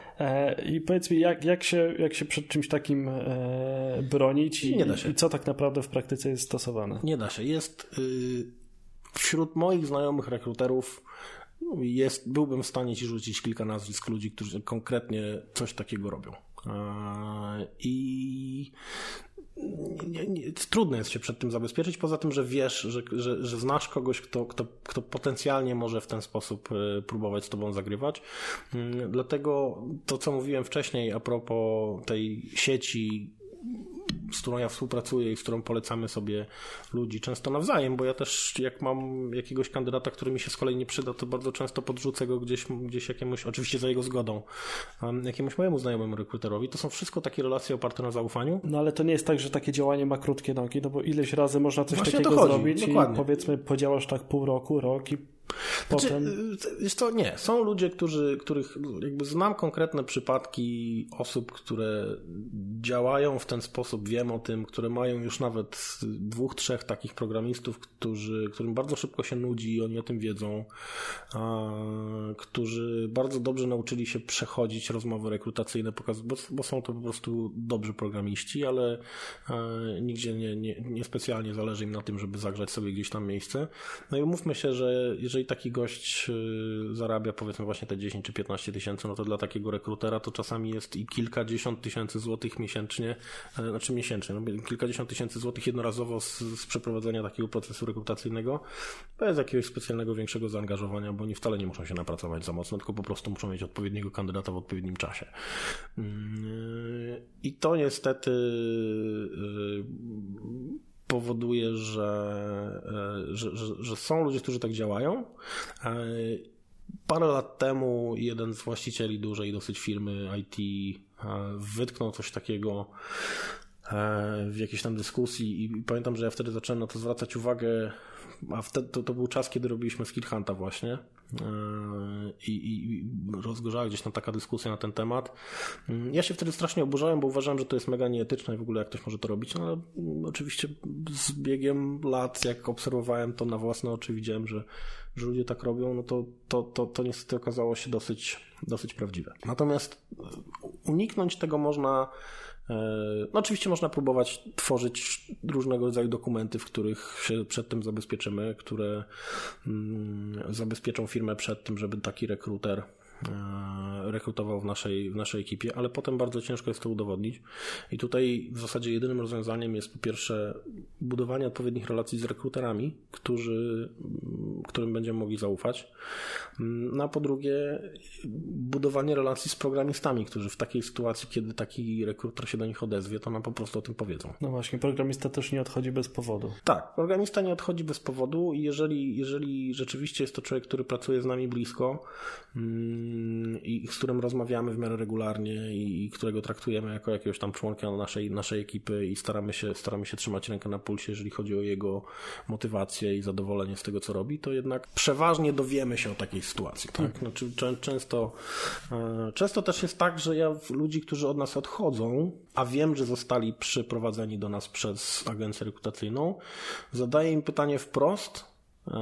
I powiedz mi, jak, jak, się, jak się przed czymś takim e, bronić i, i, co tak naprawdę w praktyce jest stosowane? Nie da się. Jest y, wśród moich znajomych rekruterów jest, byłbym w stanie ci rzucić kilka nazwisk ludzi, którzy konkretnie coś takiego robią. I nie, nie, trudno jest się przed tym zabezpieczyć, poza tym, że wiesz, że, że, że znasz kogoś, kto, kto, kto potencjalnie może w ten sposób e, próbować z tobą zagrywać. Mm, dlatego to, co mówiłem wcześniej a propos tej sieci z którą ja współpracuję i z którą polecamy sobie ludzi często nawzajem, bo ja też jak mam jakiegoś kandydata, który mi się z kolei nie przyda, to bardzo często podrzucę go gdzieś, gdzieś jakiemuś, oczywiście za jego zgodą, jakiemuś mojemu znajomemu rekruterowi. To są wszystko takie relacje oparte na zaufaniu. No ale to nie jest tak, że takie działanie ma krótkie nogi, no bo ileś razy można coś Właśnie takiego zrobić Dokładnie. i powiedzmy podziałasz tak pół roku, rok i znaczy, Potem... Wiesz co, nie. Są ludzie, którzy, których jakby znam konkretne przypadki osób, które działają w ten sposób, wiem o tym, które mają już nawet dwóch, trzech takich programistów, którzy, którym bardzo szybko się nudzi i oni o tym wiedzą, a, którzy bardzo dobrze nauczyli się przechodzić rozmowy rekrutacyjne, bo, bo są to po prostu dobrzy programiści, ale a, nigdzie nie, nie, nie specjalnie zależy im na tym, żeby zagrzać sobie gdzieś tam miejsce. No i umówmy się, że jeżeli jeżeli taki gość y, zarabia powiedzmy właśnie te 10 czy 15 tysięcy, no to dla takiego rekrutera to czasami jest i kilkadziesiąt tysięcy złotych miesięcznie, e, znaczy miesięcznie, no kilkadziesiąt tysięcy złotych jednorazowo z, z przeprowadzenia takiego procesu rekrutacyjnego bez jakiegoś specjalnego większego zaangażowania, bo oni wcale nie muszą się napracować za mocno, tylko po prostu muszą mieć odpowiedniego kandydata w odpowiednim czasie. Mm, y, I to niestety y, powoduje, że, e, że, że, że są ludzie, którzy tak działają. E, parę lat temu jeden z właścicieli dużej dosyć firmy IT e, wytknął coś takiego w jakiejś tam dyskusji i pamiętam, że ja wtedy zacząłem na to zwracać uwagę, a wtedy to, to był czas, kiedy robiliśmy Skill Hunta właśnie i, i rozgorzała gdzieś tam taka dyskusja na ten temat. Ja się wtedy strasznie oburzałem, bo uważałem, że to jest mega nieetyczne i w ogóle jak ktoś może to robić, no ale oczywiście z biegiem lat, jak obserwowałem to na własne oczy, widziałem, że, że ludzie tak robią, no to, to, to, to niestety okazało się dosyć, dosyć prawdziwe. Natomiast uniknąć tego można E, no oczywiście można próbować tworzyć różnego rodzaju dokumenty, w których się przed tym zabezpieczymy, które mm, zabezpieczą firmę przed tym, żeby taki rekruter E, rekrutował w naszej, w naszej ekipie, ale potem bardzo ciężko jest to udowodnić. I tutaj w zasadzie jedynym rozwiązaniem jest po pierwsze budowanie odpowiednich relacji z rekruterami, którzy, którym będziemy mogli zaufać. No a po drugie, budowanie relacji z programistami, którzy w takiej sytuacji, kiedy taki rekruter się do nich odezwie, to nam po prostu o tym powiedzą. No właśnie, programista też nie odchodzi bez powodu. Tak, programista nie odchodzi bez powodu i jeżeli, jeżeli rzeczywiście jest to człowiek, który pracuje z nami blisko, mm, i z którym rozmawiamy w miarę regularnie i którego traktujemy jako jakiegoś tam członka naszej, naszej ekipy i staramy się, staramy się trzymać rękę na pulsie, jeżeli chodzi o jego motywację i zadowolenie z tego, co robi, to jednak przeważnie dowiemy się o takiej sytuacji. Tak? Znaczy, często, e, często też jest tak, że ja ludzi, którzy od nas odchodzą, a wiem, że zostali przyprowadzeni do nas przez agencję rekrutacyjną, zadaję im pytanie wprost e,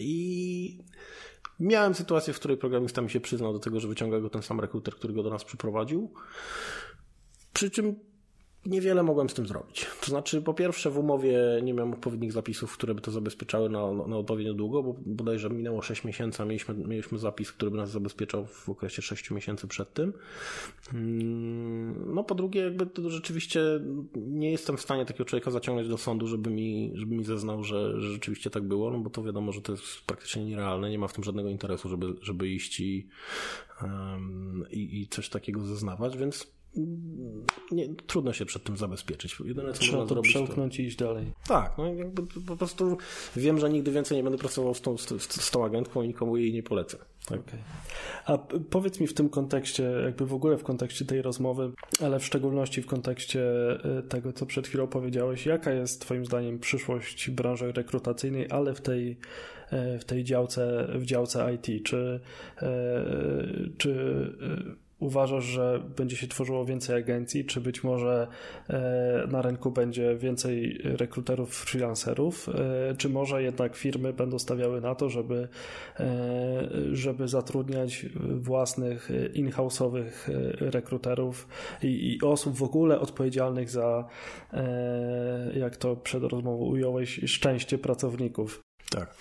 i Miałem sytuację, w której programista mi się przyznał do tego, że wyciąga go ten sam rekruter, który go do nas przyprowadził. Przy czym niewiele mogłem z tym zrobić. To znaczy, po pierwsze, w umowie nie miałem odpowiednich zapisów, które by to zabezpieczały na, na odpowiednio długo, bo bodajże minęło 6 miesięcy, a mieliśmy, mieliśmy zapis, który by nas zabezpieczał w okresie 6 miesięcy przed tym. Mm, no, po drugie, jakby to rzeczywiście nie jestem w stanie takiego człowieka zaciągnąć do sądu, żeby mi, żeby mi zeznał, że, że rzeczywiście tak było, no bo to wiadomo, że to jest praktycznie nierealne, nie ma w tym żadnego interesu, żeby, żeby iść i, i, i coś takiego zeznawać, więc nie, trudno się przed tym zabezpieczyć. Jedyne, co Trzeba to zrobić, przełknąć to... i iść dalej. Tak, no jakby po prostu wiem, że nigdy więcej nie będę pracował z tą, z, z tą agentką i nikomu jej nie polecę. Tak. Okay. A powiedz mi w tym kontekście, jakby w ogóle w kontekście tej rozmowy, ale w szczególności w kontekście y, tego, co przed chwilą powiedziałeś, jaka jest Twoim zdaniem przyszłość branży rekrutacyjnej, ale w tej, y, w tej działce, w działce IT? Czy, y, czy uważasz, że będzie się tworzyło więcej agencji, czy być może e, na rynku będzie więcej rekruterów, freelancerów, e, czy może jednak firmy będą stawiały na to, żeby, e, żeby zatrudniać własnych in-house'owych rekruterów i, i osób w ogóle odpowiedzialnych za, jak to przed rozmową ująłeś, szczęście pracowników. Tak.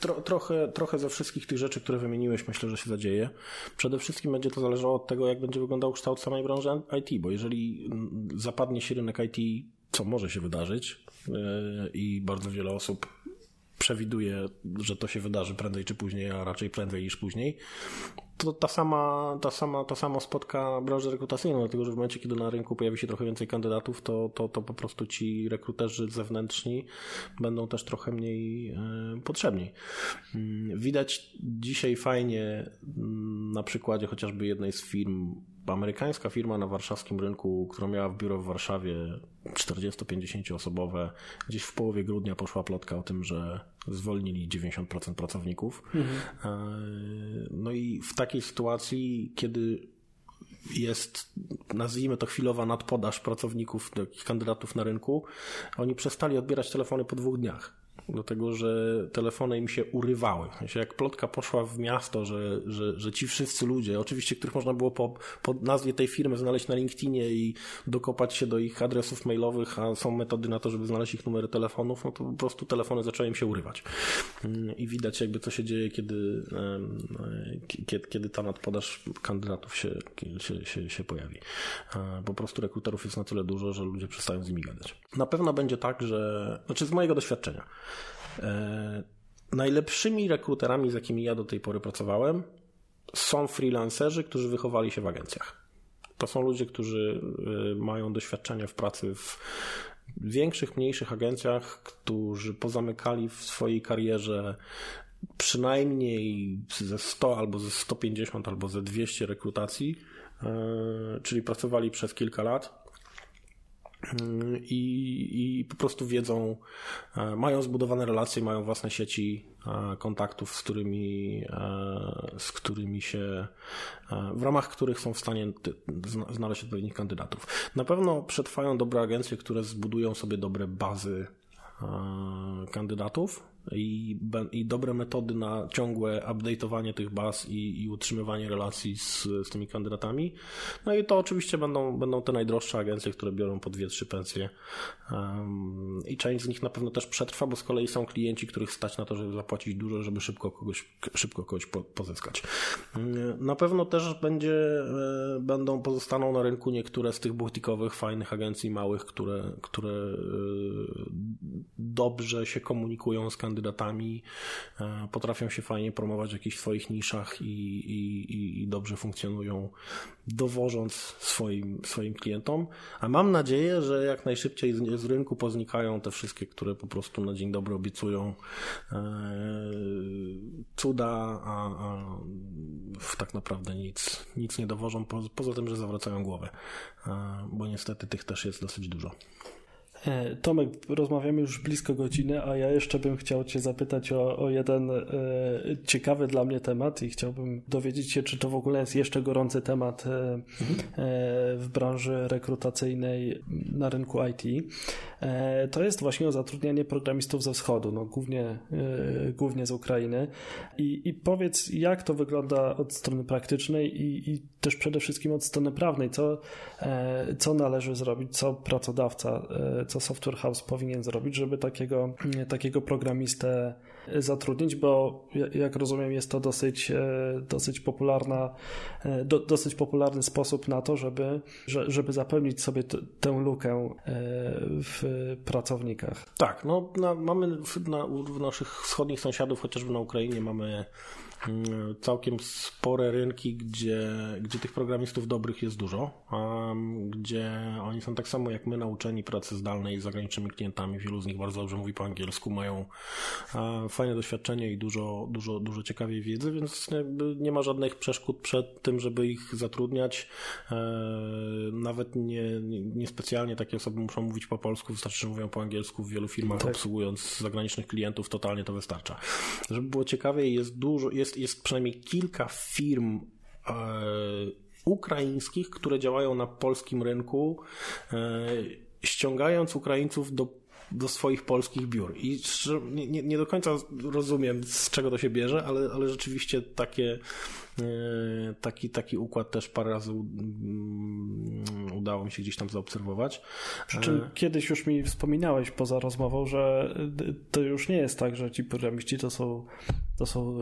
Tro, trochę, trochę ze wszystkich tych rzeczy, które wymieniłeś, myślę, że się zadzieje. Przede wszystkim będzie to zależało od tego, jak będzie wyglądał kształt samej branży IT, bo jeżeli mm, zapadnie się rynek IT, co może się wydarzyć yy, i bardzo wiele osób przewiduje, że to się wydarzy prędzej czy później, a raczej prędzej niż później, to ta sama, ta sama, to samo spotka branżę rekrutacyjną, dlatego że w momencie, kiedy na rynku pojawi się trochę więcej kandydatów, to, to, to po prostu ci rekruterzy zewnętrzni będą też trochę mniej y, potrzebni. Y, widać dzisiaj fajnie y, na przykładzie chociażby jednej z firm amerykańska firma na warszawskim rynku, która miała w biuro w Warszawie 40-50 osobowe, gdzieś w połowie grudnia poszła plotka o tym, że zwolnili 90% pracowników. Mhm. E, no i w takiej sytuacji, kiedy jest, nazwijmy to chwilowa nadpodaż pracowników, takich kandydatów na rynku, oni przestali odbierać telefony po dwóch dniach dlatego że telefony im się urywały. Jak plotka poszła w miasto, że, że, że ci wszyscy ludzie, oczywiście których można było po, po nazwie tej firmy znaleźć na LinkedInie i dokopać się do ich adresów mailowych, a są metody na to, żeby znaleźć ich numery telefonów, no to po prostu telefony zaczęły im się urywać. I widać jakby co się dzieje, kiedy, kiedy, kiedy ta nadpodaż kandydatów się, się, się, się pojawi. Po prostu rekruterów jest na tyle dużo, że ludzie przestają z nimi gadać. Na pewno będzie tak, że, znaczy z mojego doświadczenia, najlepszymi rekruterami, z jakimi ja do tej pory pracowałem, są freelancerzy, którzy wychowali się w agencjach. To są ludzie, którzy e, mają doświadczenie w pracy w większych, mniejszych agencjach, którzy pozamykali w swojej karierze przynajmniej ze 100 albo ze 150 albo ze 200 rekrutacji, e, czyli pracowali przez kilka lat i, i po prostu wiedzą, e, mają zbudowane relacje, mają własne sieci e, kontaktów, z którymi, e, z którymi się, w ramach których są w stanie znaleźć odpowiednich kandydatów. Na pewno przetrwają dobre agencje, które zbudują sobie dobre bazy kandydatów i, i dobre metody na ciągłe update'owanie tych baz i, i utrzymywanie relacji z, z tymi kandydatami. No i to oczywiście będą, będą te najdroższe agencje, które biorą po dwie, trzy pensje um, i część z nich na pewno też przetrwa, bo z kolei są klienci, których stać na to, żeby zapłacić dużo, żeby szybko kogoś, szybko kogoś po, pozyskać. Na pewno też będzie, e, będą, pozostaną na rynku niektóre z tych butikowych, fajnych agencji małych, które, które e, dobrze się komunikują z kandydatami kandydatami, e, potrafią się fajnie promować w jakichś swoich niszach i, i, i dobrze funkcjonują, dowożąc swoim, swoim klientom. A mam nadzieję, że jak najszybciej z, z rynku poznikają te wszystkie, które po prostu na dzień dobry obiecują e, cuda, a, a tak naprawdę nic, nic nie dowożą, po, poza tym, że zawracają głowę, e, bo niestety tych też jest dosyć dużo. E, Tomek, rozmawiamy już blisko godziny, a ja jeszcze bym chciał Cię zapytać o, o jeden e, ciekawy dla mnie temat i chciałbym dowiedzieć się, czy to w ogóle jest jeszcze gorący temat e, mhm. e, w branży rekrutacyjnej na rynku IT. E, to jest właśnie o zatrudnianie programistów ze wschodu, no, głównie, e, głównie z Ukrainy. I, I powiedz, jak to wygląda od strony praktycznej i, i też przede wszystkim od strony prawnej, co, co należy zrobić, co pracodawca co Software House powinien zrobić, żeby takiego, takiego programistę zatrudnić, bo jak rozumiem jest to dosyć, dosyć popularna, do, dosyć popularny sposób na to, żeby, żeby zapełnić sobie t, tę lukę w pracownikach. Tak, no na, mamy w, na, naszych wschodnich sąsiadów, chociażby na Ukrainie mamy całkiem spore rynki, gdzie, gdzie tych programistów dobrych jest dużo, gdzie oni są tak samo jak my nauczeni pracy zdalnej z zagranicznymi klientami. Wielu z nich bardzo dobrze mówi po angielsku, mają fajne doświadczenie i dużo, dużo, dużo ciekawej wiedzy, więc nie ma żadnych przeszkód przed tym, żeby ich zatrudniać. E, nawet nie, nie specjalnie takie osoby muszą mówić po polsku, wystarczy, że mówią po angielsku. W wielu firmach tak. obsługując zagranicznych klientów totalnie to wystarcza. Żeby było ciekawie, jest dużo, jest jest, jest przynajmniej kilka firm e, ukraińskich, które działają na polskim rynku, e, ściągając Ukraińców do do swoich polskich biur. I nie, nie, do końca rozumiem, z czego to się bierze, ale, ale rzeczywiście takie E, taki, taki układ też parę razy mm, udało mi się gdzieś tam zaobserwować. Przy czym e, kiedyś już mi wspominałeś poza rozmową, że to już nie jest tak, że ci programiści to są to, są,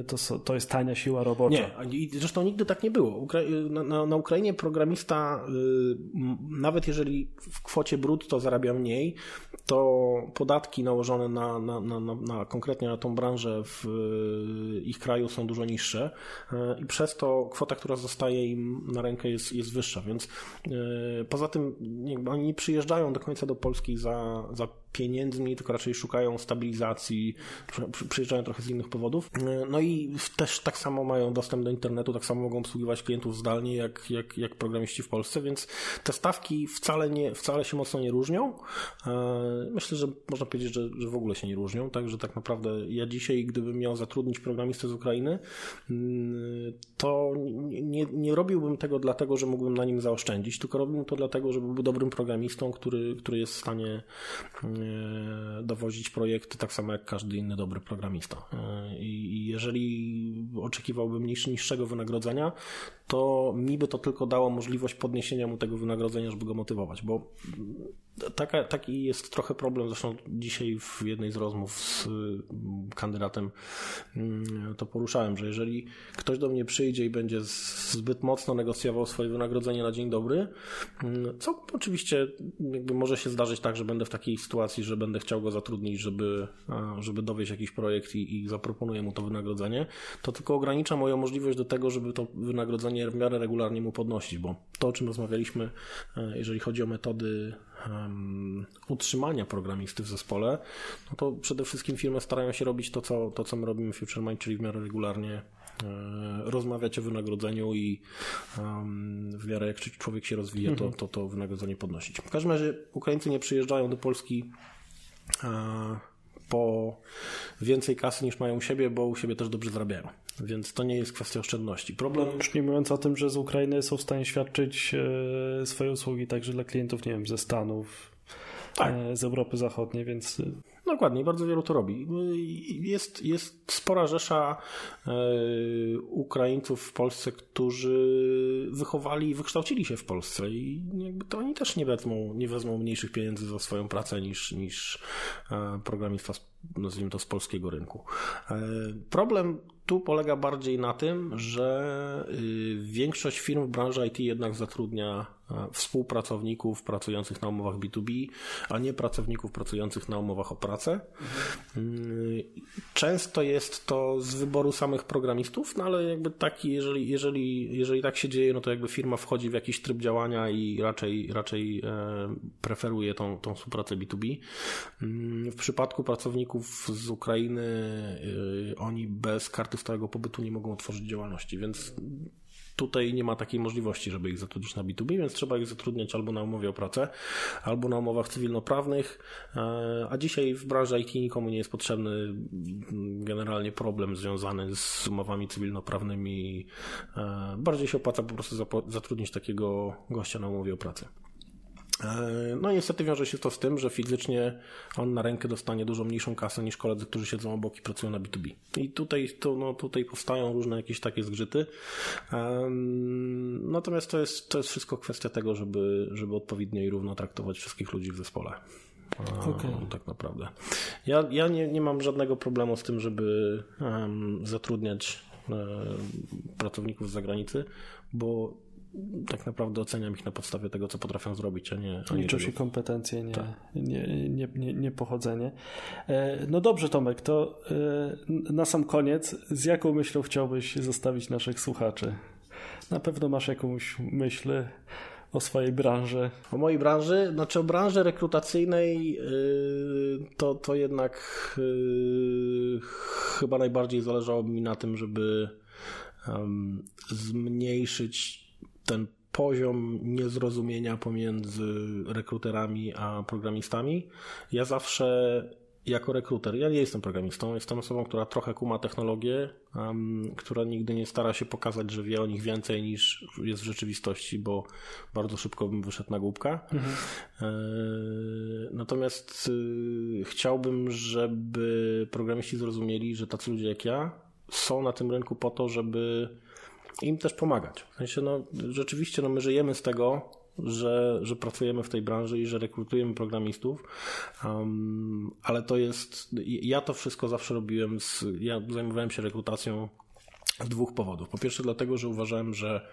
e, to, są, to jest tania siła robocza. Nie, zresztą nigdy tak nie było. Na, na, na Ukrainie programista, nawet jeżeli w kwocie brutto zarabia mniej, to podatki nałożone na, na, na, na konkretnie na tą branżę w ich kraju są dużo niższe i przez to kwota, która zostaje im na rękę jest, jest wyższa, więc poza tym oni nie przyjeżdżają do końca do Polski za, za pieniędzmi, tylko raczej szukają stabilizacji, przyjeżdżają trochę z innych powodów. E, no i też tak samo mają dostęp do internetu, tak samo mogą obsługiwać klientów zdalnie jak, jak, jak programiści w Polsce, więc te stawki wcale, nie, wcale się mocno nie różnią. E, myślę, że można powiedzieć, że, że w ogóle się nie różnią, także tak naprawdę ja dzisiaj, gdybym miał zatrudnić programistę z Ukrainy, mm, to nie, nie robiłbym tego dlatego, że mógłbym na nim zaoszczędzić, tylko robiłbym to dlatego, żeby był dobrym programistą, który, który jest w stanie mm, dowozić projekty tak samo jak każdy inny dobry programista. E, I jeżeli oczekiwałbym niższego wynagrodzenia, to mi by to tylko dało możliwość podniesienia mu tego wynagrodzenia, żeby go motywować, bo taka, taki jest trochę problem, zresztą dzisiaj w jednej z rozmów z mm, kandydatem. Mm, to poruszałem, że jeżeli ktoś do mnie przyjdzie i będzie zbyt mocno negocjował swoje wynagrodzenie na dzień dobry, mm, co oczywiście może się zdarzyć tak, że będę w takiej sytuacji, że będę chciał go zatrudnić, żeby, żeby dowieść jakiś projekt i, i zaproponuję mu to wynagrodzenie, to tylko ogranicza moją możliwość do tego, żeby to wynagrodzenie w miarę regularnie mu podnosić, bo to, o czym rozmawialiśmy, e, jeżeli chodzi o metody um, utrzymania programisty w zespole, no to przede wszystkim firmy starają się robić to, co, to, co my robimy w FutureMind, czyli w miarę regularnie e, rozmawiać o wynagrodzeniu i um, w miarę jak człowiek się rozwija, to, to to wynagrodzenie podnosić. W każdym razie Ukraińcy nie przyjeżdżają do Polski e, po więcej kasy niż mają u siebie, bo u siebie też dobrze zarabiają. Więc to nie jest kwestia oszczędności. Problem. Już nie mówiąc o tym, że z Ukrainy są w stanie świadczyć e, swoje usługi także dla klientów, nie wiem, ze Stanów, tak. E, z Europy Zachodniej, więc. E, Dokładnie, bardzo wielu to robi. Jest, jest spora rzesza Ukraińców w Polsce, którzy wychowali i wykształcili się w Polsce i jakby to oni też nie wezmą, nie wezmą mniejszych pieniędzy za swoją pracę niż, niż programista, nazwijmy to, z polskiego rynku. Problem tu polega bardziej na tym, że y, większość firm w branży IT jednak zatrudnia współpracowników pracujących na umowach B2B, a nie pracowników pracujących na umowach o pracę. Mhm. Często jest to z wyboru samych programistów, no ale jakby taki, jeżeli, jeżeli, jeżeli tak się dzieje, no to jakby firma wchodzi w jakiś tryb działania i raczej, raczej e, preferuje tą, tą współpracę B2B. W przypadku pracowników z Ukrainy, e, oni bez karty stałego pobytu nie mogą otworzyć działalności, więc tutaj nie ma takiej możliwości, żeby ich zatrudnić na B2B, więc trzeba ich zatrudniać albo na umowie o pracę, albo na umowach cywilnoprawnych, e, a dzisiaj w branży IT nikomu nie jest potrzebny generalnie problem związany z umowami cywilnoprawnymi. E, bardziej się opłaca po prostu zatrudnić takiego gościa na umowie o pracę. E, no niestety wiąże się to z tym, że fizycznie on na rękę dostanie dużo mniejszą kasę niż koledzy, którzy siedzą obok i pracują na B2B. I tutaj, to, no, tutaj powstają różne jakieś takie zgrzyty. Um, natomiast to jest, to jest wszystko kwestia tego, żeby, żeby odpowiednio i równo traktować wszystkich ludzi w zespole. Okay. Tak naprawdę. Ja, ja nie, nie mam żadnego problemu z tym, żeby um, zatrudniać pracowników z zagranicy, bo tak naprawdę oceniam ich na podstawie tego, co potrafią zrobić, a nie. A Liczą się kompetencje, nie, tak. nie, nie, nie, nie, pochodzenie. E, no dobrze, Tomek, to e, na sam koniec, z jaką myślą chciałbyś zostawić naszych słuchaczy? Na pewno masz jakąś myśl o swojej branży. O mojej branży? Znaczy o branży rekrutacyjnej yy, to, to jednak chyba najbardziej zależało mi na tym, żeby zmniejszyć ten poziom niezrozumienia pomiędzy rekruterami a programistami. Ja zawsze jako rekruter, ja nie jestem programistą, jestem osobą, która trochę kuma technologię, um, która nigdy nie stara się pokazać, że wie o nich więcej niż jest w rzeczywistości, bo bardzo szybko bym wyszedł na głupka. Mhm. E, natomiast y, chciałbym, żeby programiści zrozumieli, że tacy ludzie jak ja są na tym rynku po to, żeby im też pomagać. W sensie, no, rzeczywiście no, my żyjemy z tego, że, że pracujemy w tej branży i że rekrutujemy programistów, um, ale to jest, ja to wszystko zawsze robiłem, z, ja zajmowałem się rekrutacją z dwóch powodów. Po pierwsze dlatego, że uważałem, że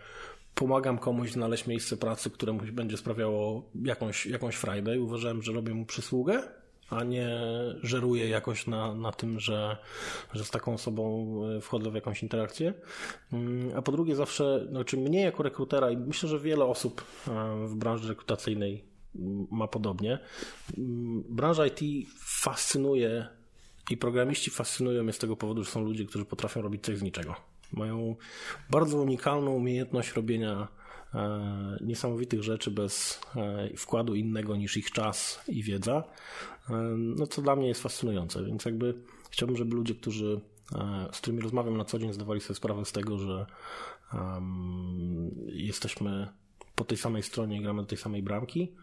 pomagam komuś znaleźć miejsce pracy, które mu będzie sprawiało jakąś, jakąś frajdę i uważałem, że robię mu przysługę a nie żeruję jakoś na, na tym, że, że z taką osobą e, wchodzę w jakąś interakcję. Mm, a po drugie, zawsze, znaczy mnie jako rekrutera i myślę, że wiele osób e, w branży rekrutacyjnej mm, ma podobnie. Mm, branża IT fascynuje i programiści fascynują mnie z tego powodu, że są ludzie, którzy potrafią robić coś z niczego. Mają bardzo unikalną umiejętność robienia niesamowitych rzeczy bez e, wkładu innego niż ich czas i wiedza, e, no co dla mnie jest fascynujące, więc jakby chciałbym, żeby ludzie, którzy z którymi rozmawiam na co dzień, zdawali sobie sprawę z tego, że jesteśmy po tej samej stronie i gramy do tej samej bramki.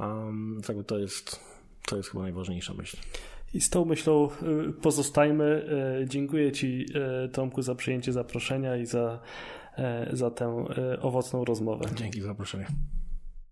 Um, jakby to jest, to jest chyba najważniejsza myśl. I z tą myślą pozostajmy. Dziękuję Ci, Tomku, za przyjęcie zaproszenia i za E, za tę e, owocną rozmowę. Dzięki za zaproszenie.